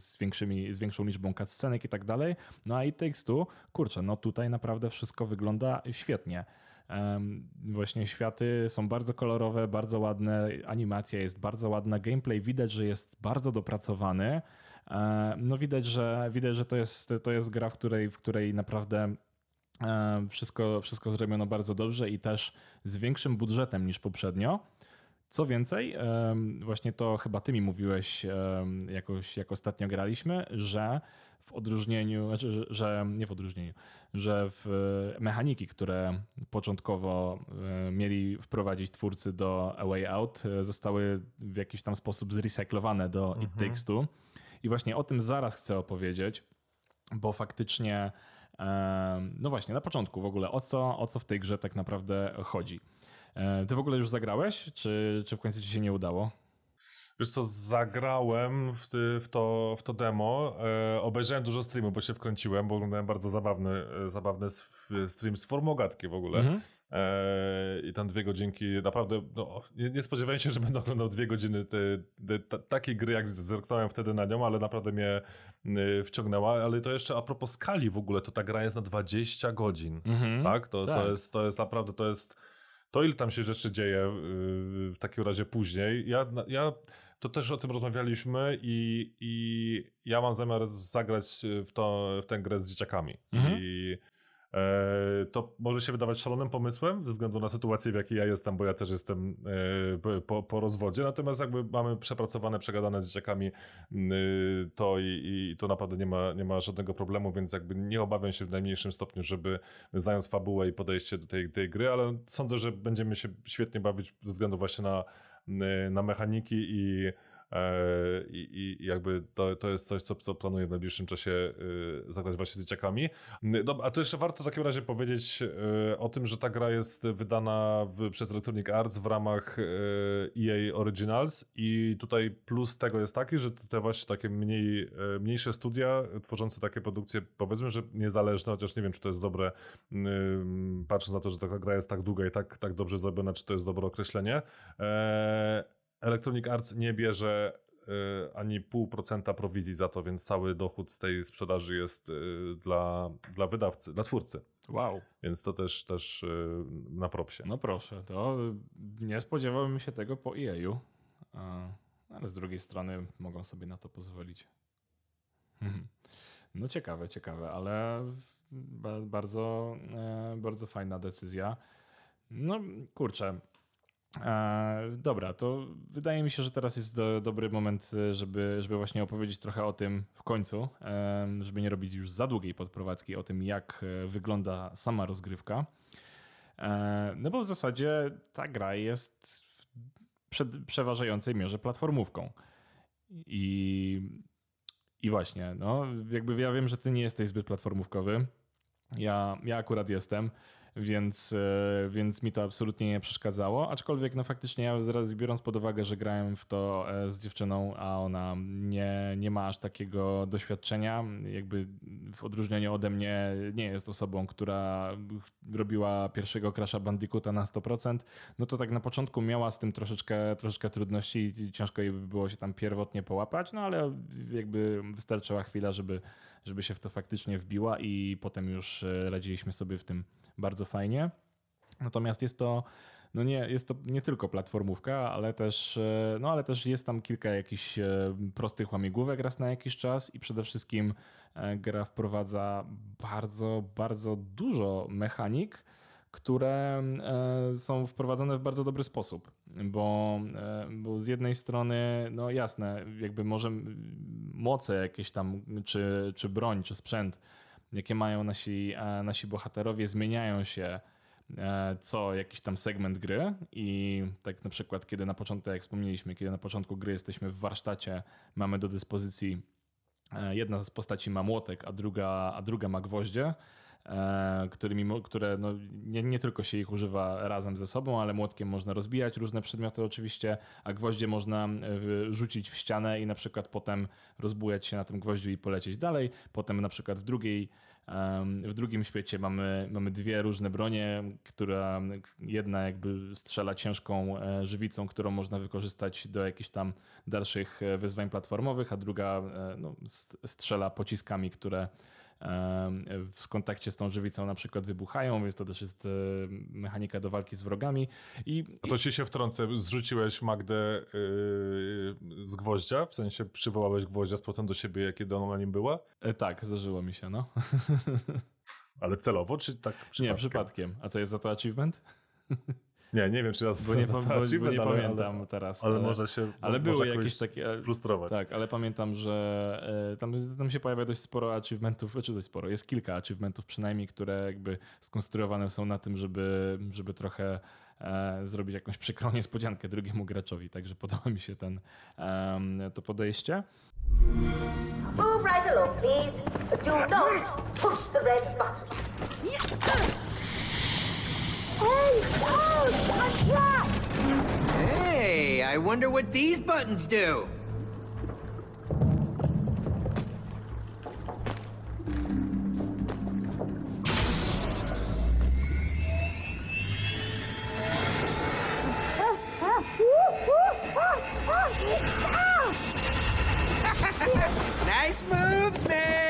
z, większymi, z większą liczbą cutscenek i tak dalej. No a i Takes kurczę, no tutaj naprawdę wszystko wygląda świetnie. Właśnie światy są bardzo kolorowe, bardzo ładne, animacja jest bardzo ładna, gameplay widać, że jest bardzo dopracowany. E, no widać, że widać, że to jest, to jest gra, w której, w której naprawdę e, wszystko, wszystko zrobiono bardzo dobrze i też z większym budżetem niż poprzednio. Co więcej, właśnie to chyba ty mi mówiłeś jakoś, jak ostatnio graliśmy, że w odróżnieniu, znaczy, że, nie w odróżnieniu, że w mechaniki, które początkowo e, mieli wprowadzić twórcy do A Way Out, zostały w jakiś tam sposób zrecyklowane do mhm. It Takes Two i właśnie o tym zaraz chcę opowiedzieć, bo faktycznie, no właśnie, na początku w ogóle, o co, o co w tej grze tak naprawdę chodzi. E, ty w ogóle już zagrałeś, czy, czy w końcu ci się nie udało? Wiesz co, zagrałem w, w, to, w to demo, e, obejrzałem dużo streamów, bo się wkręciłem, bo oglądałem bardzo zabawny, e, zabawny stream z formogatki w ogóle. Mhm. E, I tam dwie godzinki, naprawdę, no, nie, nie spodziewałem się, że będę oglądał dwie godziny te, te, te, takiej gry, jak zerknąłem wtedy na nią, ale naprawdę mnie y, wciągnęła. Ale to jeszcze a propos skali w ogóle, to ta gra jest na 20 godzin, mhm. tak? To, tak? To, jest, to jest naprawdę, to jest, to ile tam się rzeczy dzieje y, w takim razie później. Ja, ja to też o tym rozmawialiśmy i, i ja mam zamiar zagrać w, to, w tę grę z dzieciakami. Mhm. I E, to może się wydawać szalonym pomysłem ze względu na sytuację, w jakiej ja jestem, bo ja też jestem e, po, po rozwodzie. Natomiast jakby mamy przepracowane, przegadane z dzieciakami to i, i, to naprawdę nie ma, nie ma żadnego problemu, więc jakby nie obawiam się w najmniejszym stopniu, żeby znając fabułę i podejście do tej, tej gry, ale sądzę, że będziemy się świetnie bawić ze względu właśnie na, na mechaniki i I, i jakby to, to jest coś, co, co planuję w najbliższym czasie y, zagrać właśnie z dzieciakami. Dobra, a to jeszcze warto w takim razie powiedzieć y, o tym, że ta gra jest wydana w, przez Electronic Arts w ramach EA y, Originals i tutaj plus tego jest taki, że te właśnie takie mniej, mniejsze studia tworzące takie produkcje, powiedzmy, że niezależne, chociaż nie wiem, czy to jest dobre, patrząc na to, że ta gra jest tak długa i tak, tak dobrze zrobiona, czy to jest dobre określenie e, Electronic Arts nie bierze y, ani pół procenta prowizji za to, więc cały dochód z tej sprzedaży jest y, dla, dla wydawcy, dla twórcy. Wow. Więc to też, też y, na propsie. No proszę, to nie spodziewałbym się tego po EA-u, ale z drugiej strony mogą sobie na to pozwolić. No ciekawe, ciekawe, ale bardzo, e, bardzo fajna decyzja. No kurczę, dobra, to wydaje mi się, że teraz jest do, dobry moment, żeby, żeby właśnie opowiedzieć trochę o tym w końcu, e, żeby nie robić już za długiej podprowadzki o tym, jak e, wygląda sama rozgrywka. No bo w zasadzie ta gra jest w przeważającej mierze platformówką. I, I właśnie, no, jakby ja wiem, że ty nie jesteś zbyt platformówkowy. Ja, ja akurat jestem więc, e, więc mi to absolutnie nie przeszkadzało. Aczkolwiek, no faktycznie, ja zaraz biorąc pod uwagę, że grałem w to e, z dziewczyną, a ona nie, nie ma aż takiego doświadczenia, jakby w odróżnieniu ode mnie nie jest osobą, która robiła pierwszego Crasha Bandicoota na 100%, no to tak na początku miała z tym troszeczkę, troszeczkę trudności i ciężko jej było się tam pierwotnie połapać, no ale jakby wystarczyła chwila, żeby, żeby się w to faktycznie wbiła i potem już e, radziliśmy sobie w tym bardzo fajnie. Natomiast jest to no nie, jest to nie tylko platformówka, ale też, e, no ale też jest tam kilka jakichś e, prostych łamigłówek raz na jakiś czas i przede wszystkim e, gra wprowadza bardzo, bardzo dużo mechanik, które są wprowadzone w bardzo dobry sposób, bo, bo z jednej strony, no jasne, jakby może moce jakieś tam, czy, czy broń, czy sprzęt jakie mają nasi, e, nasi bohaterowie, zmieniają się e, co jakiś tam segment gry. I tak na przykład kiedy na początku, jak wspomnieliśmy, kiedy na początku gry jesteśmy w warsztacie, mamy do dyspozycji e, jedna z postaci ma młotek, a druga, a druga ma gwoździe, którymi, mo- które no, nie, nie tylko się ich używa razem ze sobą, ale młotkiem można rozbijać różne przedmioty oczywiście, a gwoździe można e, rzucić w ścianę i na przykład potem rozbujać się na tym gwoździu i polecieć dalej. Potem na przykład w drugiej w drugim świecie mamy, mamy dwie różne bronie, która jedna jakby strzela ciężką e, żywicą, którą można wykorzystać do jakichś tam dalszych e, wyzwań platformowych, a druga e, no, st- strzela pociskami, które w kontakcie z tą żywicą na przykład wybuchają, więc to też jest e, mechanika do walki z wrogami. I, A to ci się wtrącę, zrzuciłeś Magdę yy, z gwoździa, w sensie przywołałeś gwoździa z powrotem do siebie, kiedy ona na nim była, e, tak, zdarzyło mi się, no. ale celowo, czy tak przypadkiem? Nie, przypadkiem. A co jest za to achievement? Nie, nie wiem, czy ja Bo nie, bo, bo nie ale- pamiętam ale, teraz. Ale, może się ale może były jakieś takie- sfrustrować. Tak, ale pamiętam, że e, tam, tam się pojawia dość sporo achievementów, czy dość sporo, jest kilka achievementów przynajmniej, które jakby skonstruowane są na tym, żeby, żeby trochę e, zrobić jakąś przykrą niespodziankę drugiemu graczowi, także podoba mi się ten, em, to podejście. Move right along, please. Do not push the red button. Hey, oh, a trap! Hey, I wonder what these buttons do. Nice moves, May!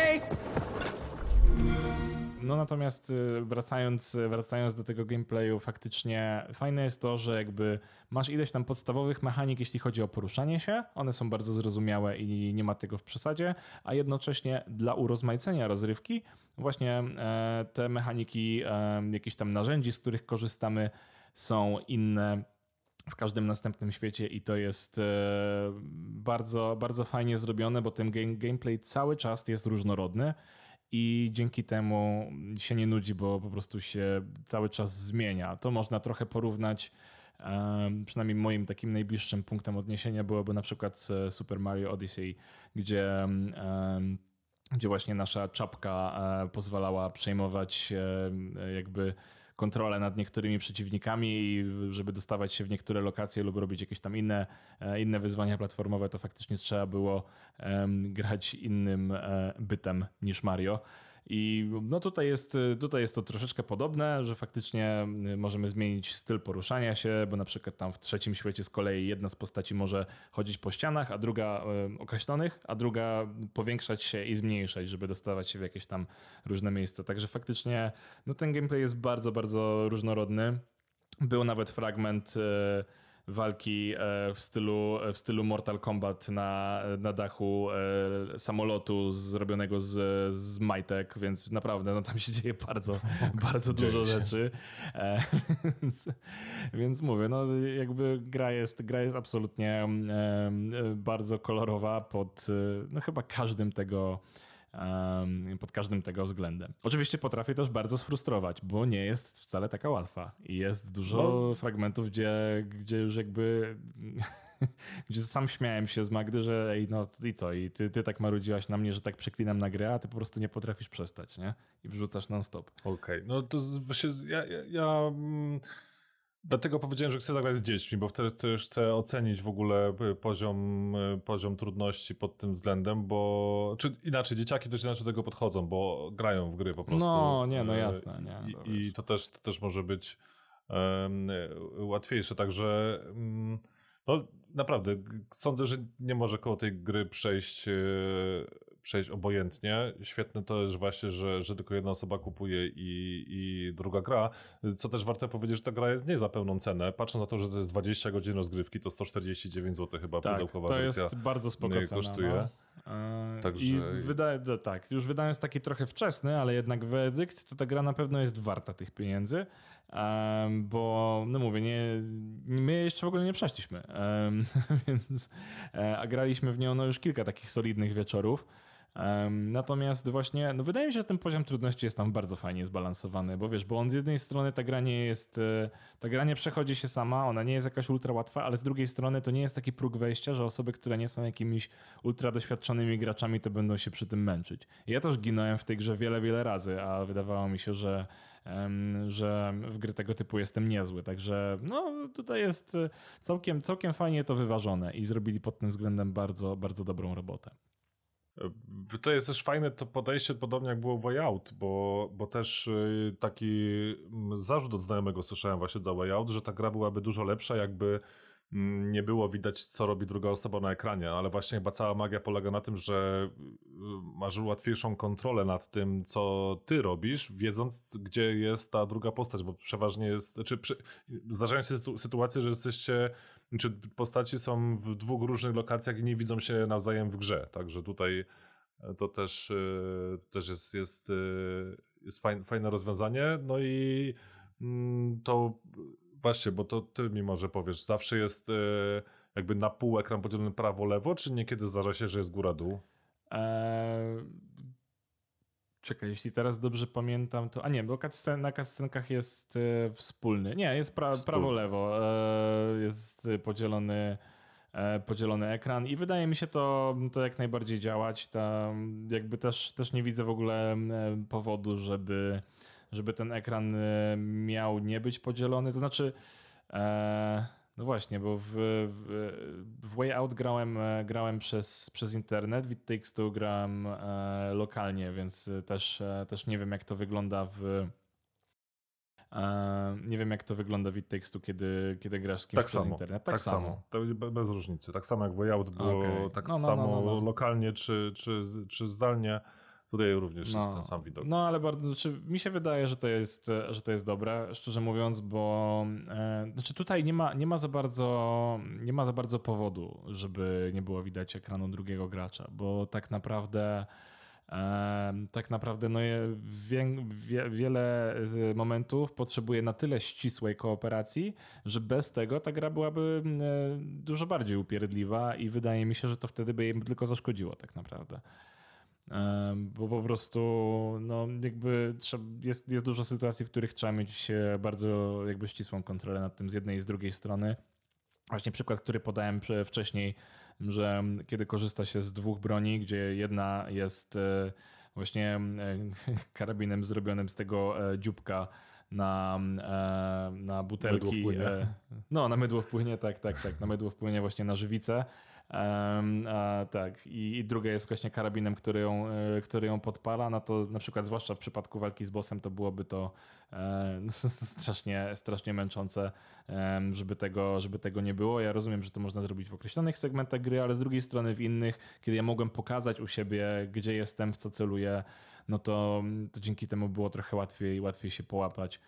No natomiast y, wracając, wracając do tego gameplayu, faktycznie fajne jest to, że jakby masz ileś tam podstawowych mechanik, jeśli chodzi o poruszanie się. One są bardzo zrozumiałe i nie ma tego w przesadzie, a jednocześnie dla urozmaicenia rozrywki właśnie e, te mechaniki, e, jakieś tam narzędzi, z których korzystamy, są inne w każdym następnym świecie i to jest e, bardzo, bardzo fajnie zrobione, bo ten game, gameplay cały czas jest różnorodny i dzięki temu się nie nudzi, bo po prostu się cały czas zmienia. To można trochę porównać. Przynajmniej moim takim najbliższym punktem odniesienia byłoby na przykład Super Mario Odyssey, gdzie gdzie właśnie nasza czapka e, pozwalała przejmować e, jakby kontrolę nad niektórymi przeciwnikami i żeby dostawać się w niektóre lokacje lub robić jakieś tam inne, e, inne wyzwania platformowe, to faktycznie trzeba było grać innym e, bytem niż Mario. I no tutaj jest, tutaj jest to troszeczkę podobne, że faktycznie y, możemy zmienić styl poruszania się, bo na przykład tam w trzecim świecie z kolei jedna z postaci może chodzić po ścianach, a druga y, określonych, a druga powiększać się i zmniejszać, żeby dostawać się w jakieś tam różne miejsca. Także faktycznie no ten gameplay jest bardzo, bardzo różnorodny. Był nawet fragment e, walki e, w stylu, w stylu Mortal Kombat na, na dachu e, samolotu zrobionego z, z majtek, więc naprawdę no, tam się dzieje bardzo, bardzo dużo rzeczy. E, Więc, więc mówię, no jakby gra jest, gra jest absolutnie e, bardzo kolorowa pod e, no, chyba każdym tego pod każdym tego względem. Oczywiście potrafię też bardzo sfrustrować, bo nie jest wcale taka łatwa i jest dużo No. fragmentów, gdzie, gdzie już jakby gdzie sam śmiałem się z Magdy, że ej, no i co, i ty, ty tak marudziłaś na mnie, że tak przeklinam na grę, a ty po prostu nie potrafisz przestać, nie? I wrzucasz non stop. Okej, no to właśnie ja, ja, ja mm, dlatego powiedziałem, że chcę zagrać z dziećmi, bo wtedy też chcę ocenić w ogóle y, poziom, y, poziom trudności pod tym względem, bo czy inaczej, dzieciaki też inaczej do tego podchodzą, bo grają w gry po prostu. No, nie, no y, jasne, nie, to I, i wiesz. to, też, to też może być y, łatwiejsze, także mm, no naprawdę, sądzę, że nie może koło tej gry przejść przejść obojętnie. Świetne to jest właśnie, że, że tylko jedna osoba kupuje i, i druga gra. Co też warte powiedzieć, że ta gra jest nie za pełną cenę. Patrząc na to, że to jest 20 godzin rozgrywki, to 149 zł chyba Tak, pudełkowa to wersja. jest bardzo spoko cena. kosztuje. No. E, Także- I wydaje, no tak, już wydając taki trochę wczesny, ale jednak werdykt, to ta gra na pewno jest warta tych pieniędzy, bo no mówię, nie, my jeszcze w ogóle nie przeszliśmy, więc, e, a graliśmy w nią no już kilka takich solidnych wieczorów. Natomiast właśnie, no wydaje mi się, że ten poziom trudności jest tam bardzo fajnie zbalansowany, bo wiesz, bo on z jednej strony ta gra nie jest, e, ta gra nie przechodzi się sama, ona nie jest jakaś ultra łatwa, ale z drugiej strony to nie jest taki próg wejścia, że osoby, które nie są jakimiś ultra doświadczonymi graczami, to będą się przy tym męczyć. Ja też ginąłem w tej grze wiele, wiele razy, a wydawało mi się, że, że w gry tego typu jestem niezły, także no tutaj jest e, całkiem, całkiem fajnie to wyważone i zrobili pod tym względem bardzo, bardzo dobrą robotę. To jest też fajne to podejście, podobnie jak było w Way Out, bo, bo też y, taki mm, zarzut od znajomego słyszałem właśnie do Way Out, że ta gra byłaby dużo lepsza, jakby mm, nie było widać, co robi druga osoba na ekranie, ale właśnie chyba cała magia polega na tym, że y, masz łatwiejszą kontrolę nad tym, co ty robisz, wiedząc, gdzie jest ta druga postać, bo przeważnie jest, czy przy, zdarzają się sytu- sytuacje, że jesteście czy postaci są w dwóch różnych lokacjach i nie widzą się nawzajem w grze. Także tutaj e, to też, e, to też jest, jest, e, jest fajne, fajne rozwiązanie. No i mm, to właśnie, bo to ty mi może powiesz, zawsze jest jakby na pół ekran podzielony prawo-lewo, czy niekiedy zdarza się, że jest góra-dół? Eee, czekaj, jeśli teraz dobrze pamiętam, to. A nie, bo cutscen, na cutscenkach jest e, wspólny. Nie, jest pra, prawo-lewo. E, jest podzielony, e, podzielony ekran i wydaje mi się to, to jak najbardziej działać. Tam jakby też, też nie widzę w ogóle powodu, żeby, żeby ten ekran miał nie być podzielony. To znaczy. E, no właśnie, bo w, w, w Way Out grałem, e, grałem przez, przez internet, w It Takes Two grałem e, lokalnie, więc też, e, też nie wiem jak to wygląda w e, nie wiem jak to wygląda w It Takes Two, kiedy, kiedy grasz z kimś Tak przez samo. internet. Tak, samo. To be- bez różnicy. Tak samo jak Way Out było Okej. tak No, no, no, samo no, no. lokalnie czy, czy, czy zdalnie. Tutaj również jest ten sam widok. No, ale bardzo, znaczy, mi się wydaje, że to jest, że to jest dobre, szczerze mówiąc, bo e, znaczy tutaj nie ma, nie ma za bardzo nie ma za bardzo powodu, żeby nie było widać ekranu drugiego gracza, bo tak naprawdę e, tak naprawdę no, wie, wie, wiele momentów potrzebuje na tyle ścisłej kooperacji, że bez tego ta gra byłaby e, dużo bardziej upierdliwa i wydaje mi się, że to wtedy by jej tylko zaszkodziło tak naprawdę. Bo po prostu no, jakby trzeba, jest, jest dużo sytuacji, w których trzeba mieć bardzo jakby ścisłą kontrolę nad tym z jednej i z drugiej strony. Właśnie przykład, który podałem wcześniej, że kiedy korzysta się z dwóch broni, gdzie jedna jest e, właśnie e, karabinem zrobionym z tego e, dzióbka na, na butelki. Mydło wpłynie. No, na mydło wpłynie, tak, tak, tak. Na mydło wpłynie właśnie na żywicę. A, tak, I, i druga jest właśnie karabinem, który ją, e, który ją podpala. No to na przykład, zwłaszcza w przypadku walki z bossem, to byłoby to e, strasznie, strasznie męczące, żeby tego, żeby tego nie było. Ja rozumiem, że to można zrobić w określonych segmentach gry, ale z drugiej strony w innych, kiedy ja mogłem pokazać u siebie, gdzie jestem, w co celuję, no to, to dzięki temu było trochę łatwiej, łatwiej się połapać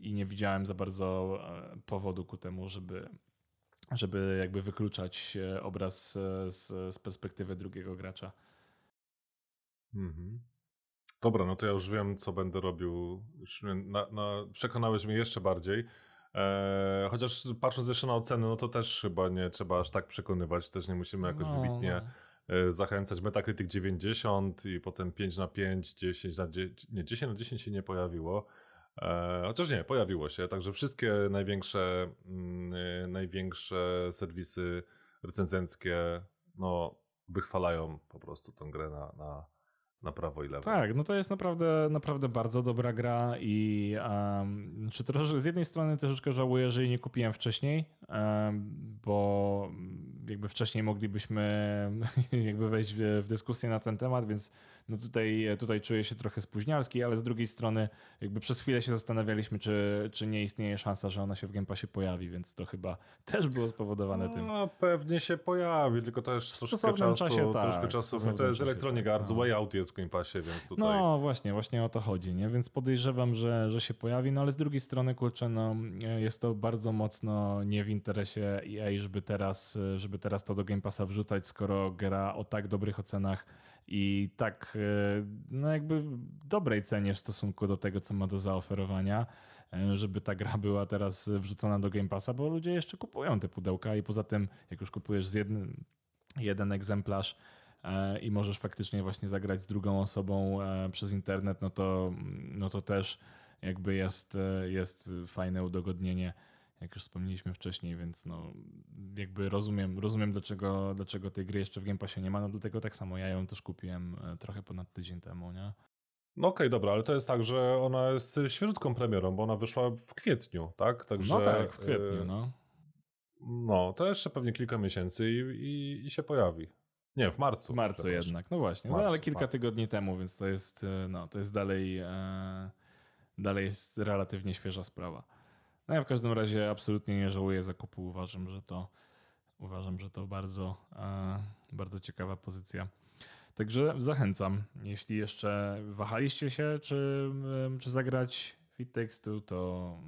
i nie widziałem za bardzo e, powodu ku temu, żeby, żeby jakby wykluczać e, obraz e, z, z perspektywy drugiego gracza. Mhm. Dobra, no to ja już wiem, co będę robił. Na, na, przekonałeś mnie jeszcze bardziej. Eee, chociaż patrząc jeszcze na oceny, no to też chyba nie trzeba aż tak przekonywać. Też nie musimy jakoś No, wybitnie no. e, zachęcać. Metacritic 90 i potem 5 na 5, 10 na 10, nie, 10 na 10 się nie pojawiło. Eee, chociaż nie, pojawiło się. Także wszystkie największe, mm, e, największe serwisy recenzenckie no, wychwalają po prostu tę grę na, na, na prawo i lewo. Tak, no to jest naprawdę, naprawdę bardzo dobra gra i um, czy troszkę, z jednej strony troszeczkę żałuję, że jej nie kupiłem wcześniej, em, bo jakby wcześniej moglibyśmy jakby wejść w, w dyskusję na ten temat, więc no tutaj, tutaj czuję się trochę spóźnialski, ale z drugiej strony jakby przez chwilę się zastanawialiśmy, czy, czy nie istnieje szansa, że ona się w Game Passie pojawi, więc to chyba też było spowodowane tym. No, pewnie się pojawi, tylko też W troszkę czasu. czasie tak, troszkę czasu. No, to jest Electronic tak, Arts, no. Way Out jest w Game Passie, więc tutaj... No właśnie, właśnie o to chodzi, nie? Więc podejrzewam, że, że się pojawi, no ale z drugiej strony, kurczę, no jest to bardzo mocno nie w interesie EA, żeby teraz, żeby teraz to do Game Passa wrzucać, skoro gra o tak dobrych ocenach i tak, e, no jakby dobrej cenie w stosunku do tego, co ma do zaoferowania, e, żeby ta gra była teraz wrzucona do Game Passa, bo ludzie jeszcze kupują te pudełka i poza tym, jak już kupujesz z jednym, jeden egzemplarz, e, i możesz faktycznie właśnie zagrać z drugą osobą przez internet, no to, no to też jakby jest, jest fajne udogodnienie, jak już wspomnieliśmy wcześniej, więc no jakby rozumiem, rozumiem dlaczego, dlaczego tej gry jeszcze w Game Passie nie ma, no dlatego tak samo ja ją też kupiłem e, trochę ponad tydzień temu, nie? No okej, dobra, ale to jest tak, że ona jest świeżutką premierą, bo ona wyszła w kwietniu, tak? Także, No tak, w kwietniu, e, no. No, to jeszcze pewnie kilka miesięcy i, i, i się pojawi. Nie, w marcu. W marcu jednak, no właśnie, Marcu, no ale kilka marcu. tygodni temu, więc to jest, e, no, to jest dalej, e, dalej jest relatywnie świeża sprawa. No ja w każdym razie absolutnie nie żałuję zakupu, uważam, że to uważam, że to bardzo, e, bardzo ciekawa pozycja. Także zachęcam, jeśli jeszcze wahaliście się, czy, czy zagrać Fit Takes Two, to,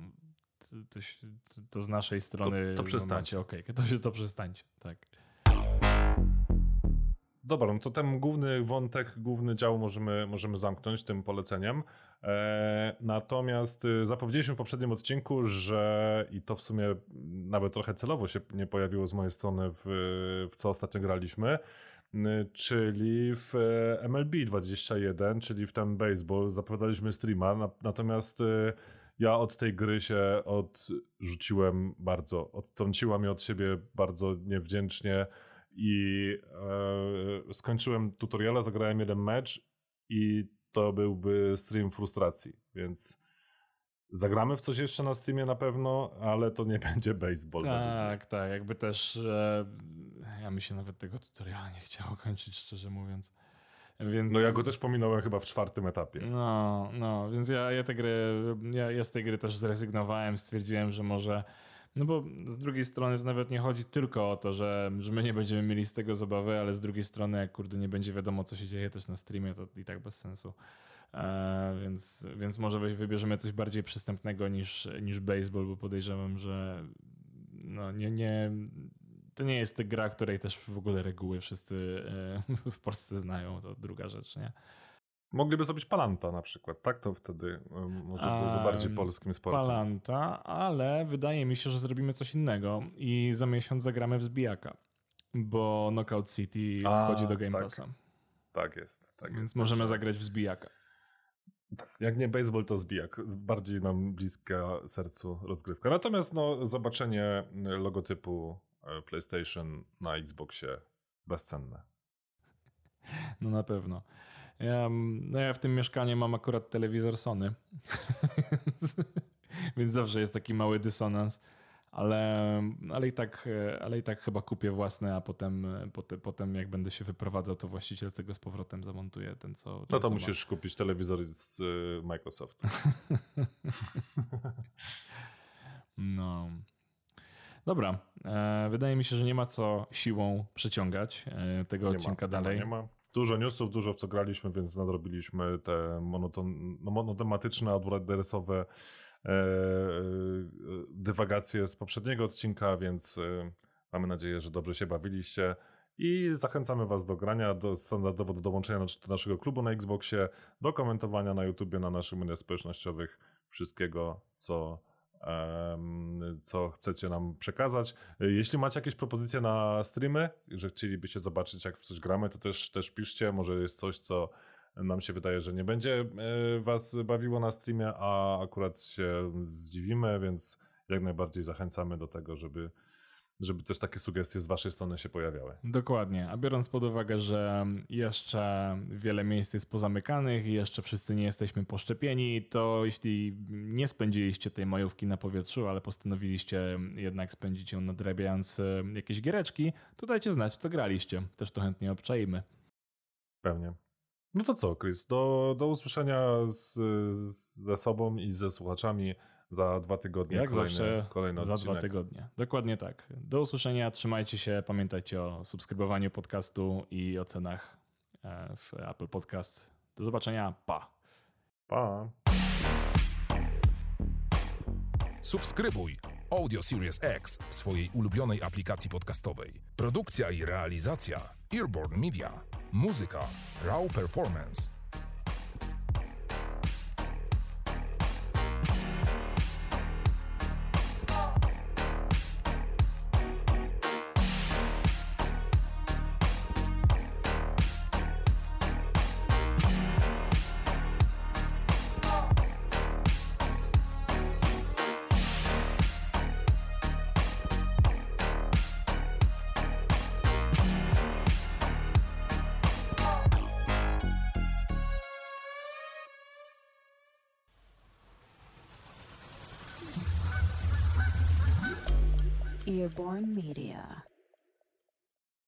to, to, to z naszej strony to przestańcie. macie okejkę, to się to przestańcie, tak. Dobra, no to ten główny wątek, główny dział możemy, możemy zamknąć tym poleceniem. E, natomiast y, zapowiedzieliśmy w poprzednim odcinku, że i to w sumie nawet trochę celowo się nie pojawiło z mojej strony w, w co ostatnio graliśmy, czyli w e, MLB 21, czyli w ten baseball. Zapowiadaliśmy streama, na, natomiast y, ja od tej gry się odrzuciłem bardzo, odtrąciła mnie od siebie bardzo niewdzięcznie i e, skończyłem tutoriala, zagrałem jeden mecz i to byłby stream frustracji, więc zagramy w coś jeszcze na streamie na pewno, ale to nie będzie baseball. Tak, tak, jakby też e, ja mi się nawet tego tutoriala nie chciało kończyć, szczerze mówiąc. Więc, No ja go też pominąłem chyba w czwartym etapie. No, no, więc ja, ja tę grę, ja, ja z tej gry też zrezygnowałem, stwierdziłem, że może, no bo z drugiej strony to nawet nie chodzi tylko o to, że, że my nie będziemy mieli z tego zabawy, ale z drugiej strony jak kurde nie będzie wiadomo co się dzieje też na streamie, to i tak bez sensu. E, więc, więc może wy- wybierzemy coś bardziej przystępnego niż, niż baseball, bo podejrzewam, że no nie, nie, to nie jest gra, której też w ogóle reguły wszyscy e, w Polsce znają, to druga rzecz, nie? Mogliby zrobić Palanta na przykład, tak? To wtedy um, może byłby A, bardziej polskim sportem. Palanta, ale wydaje mi się, że zrobimy coś innego i za miesiąc zagramy w zbijaka, bo Knockout City A, wchodzi do Game tak. Passa, Tak jest. Tak więc jest. możemy Także- zagrać w zbijaka. Jak nie baseball, to zbijak. Bardziej nam bliska sercu rozgrywka. Natomiast no, zobaczenie logotypu e, PlayStation na Xboxie bezcenne. No na pewno. Ja, mm, no ja w tym mieszkaniu mam akurat telewizor Sony, więc, zawsze jest taki mały dysonans, ale, ale, i tak, ale i tak chyba kupię własne, a potem, potem, potem jak będę się wyprowadzał, to właściciel tego z powrotem zamontuje ten, co ten, No to co ma. musisz kupić telewizor z y, Microsoft. No. Dobra. E, wydaje mi się, że nie ma co siłą przeciągać e, tego Nie odcinka ma, dalej. Ma, nie ma. Dużo newsów, dużo w co graliśmy, więc nadrobiliśmy te monoton, no, monotematyczne, adresowe e, e, dywagacje z poprzedniego odcinka, więc e, mamy nadzieję, że dobrze się bawiliście. I zachęcamy Was do grania, do, standardowo do dołączenia do, naszego klubu na Xboxie, do komentowania na YouTubie, na naszych mediach społecznościowych, wszystkiego, co, co chcecie nam przekazać. Jeśli macie jakieś propozycje na streamy, że chcielibyście zobaczyć, jak w coś gramy, to też, też piszcie. Może jest coś, co nam się wydaje, że nie będzie e, Was bawiło na streamie, a akurat się zdziwimy, więc jak najbardziej zachęcamy do tego, żeby, żeby też takie sugestie z Waszej strony się pojawiały. Dokładnie. A biorąc pod uwagę, że jeszcze wiele miejsc jest pozamykanych i jeszcze wszyscy nie jesteśmy poszczepieni, to jeśli nie spędziliście tej majówki na powietrzu, ale postanowiliście jednak spędzić ją nadrabiając e, jakieś giereczki, to dajcie znać, co graliście. Też to chętnie obczajmy. Pewnie. No to co, Chris? Do, do usłyszenia z, z, ze sobą i ze słuchaczami za dwa tygodnie. Jak kolejny, zawsze kolejny za odcinek. dwa tygodnie. Dokładnie tak. Do usłyszenia, trzymajcie się, pamiętajcie o subskrybowaniu podcastu i ocenach e, w Apple Podcast. Do zobaczenia, pa! Pa! Subskrybuj Audio Series X w swojej ulubionej aplikacji podcastowej. Produkcja i realizacja Earborn Media. Muzyka Raw Performance.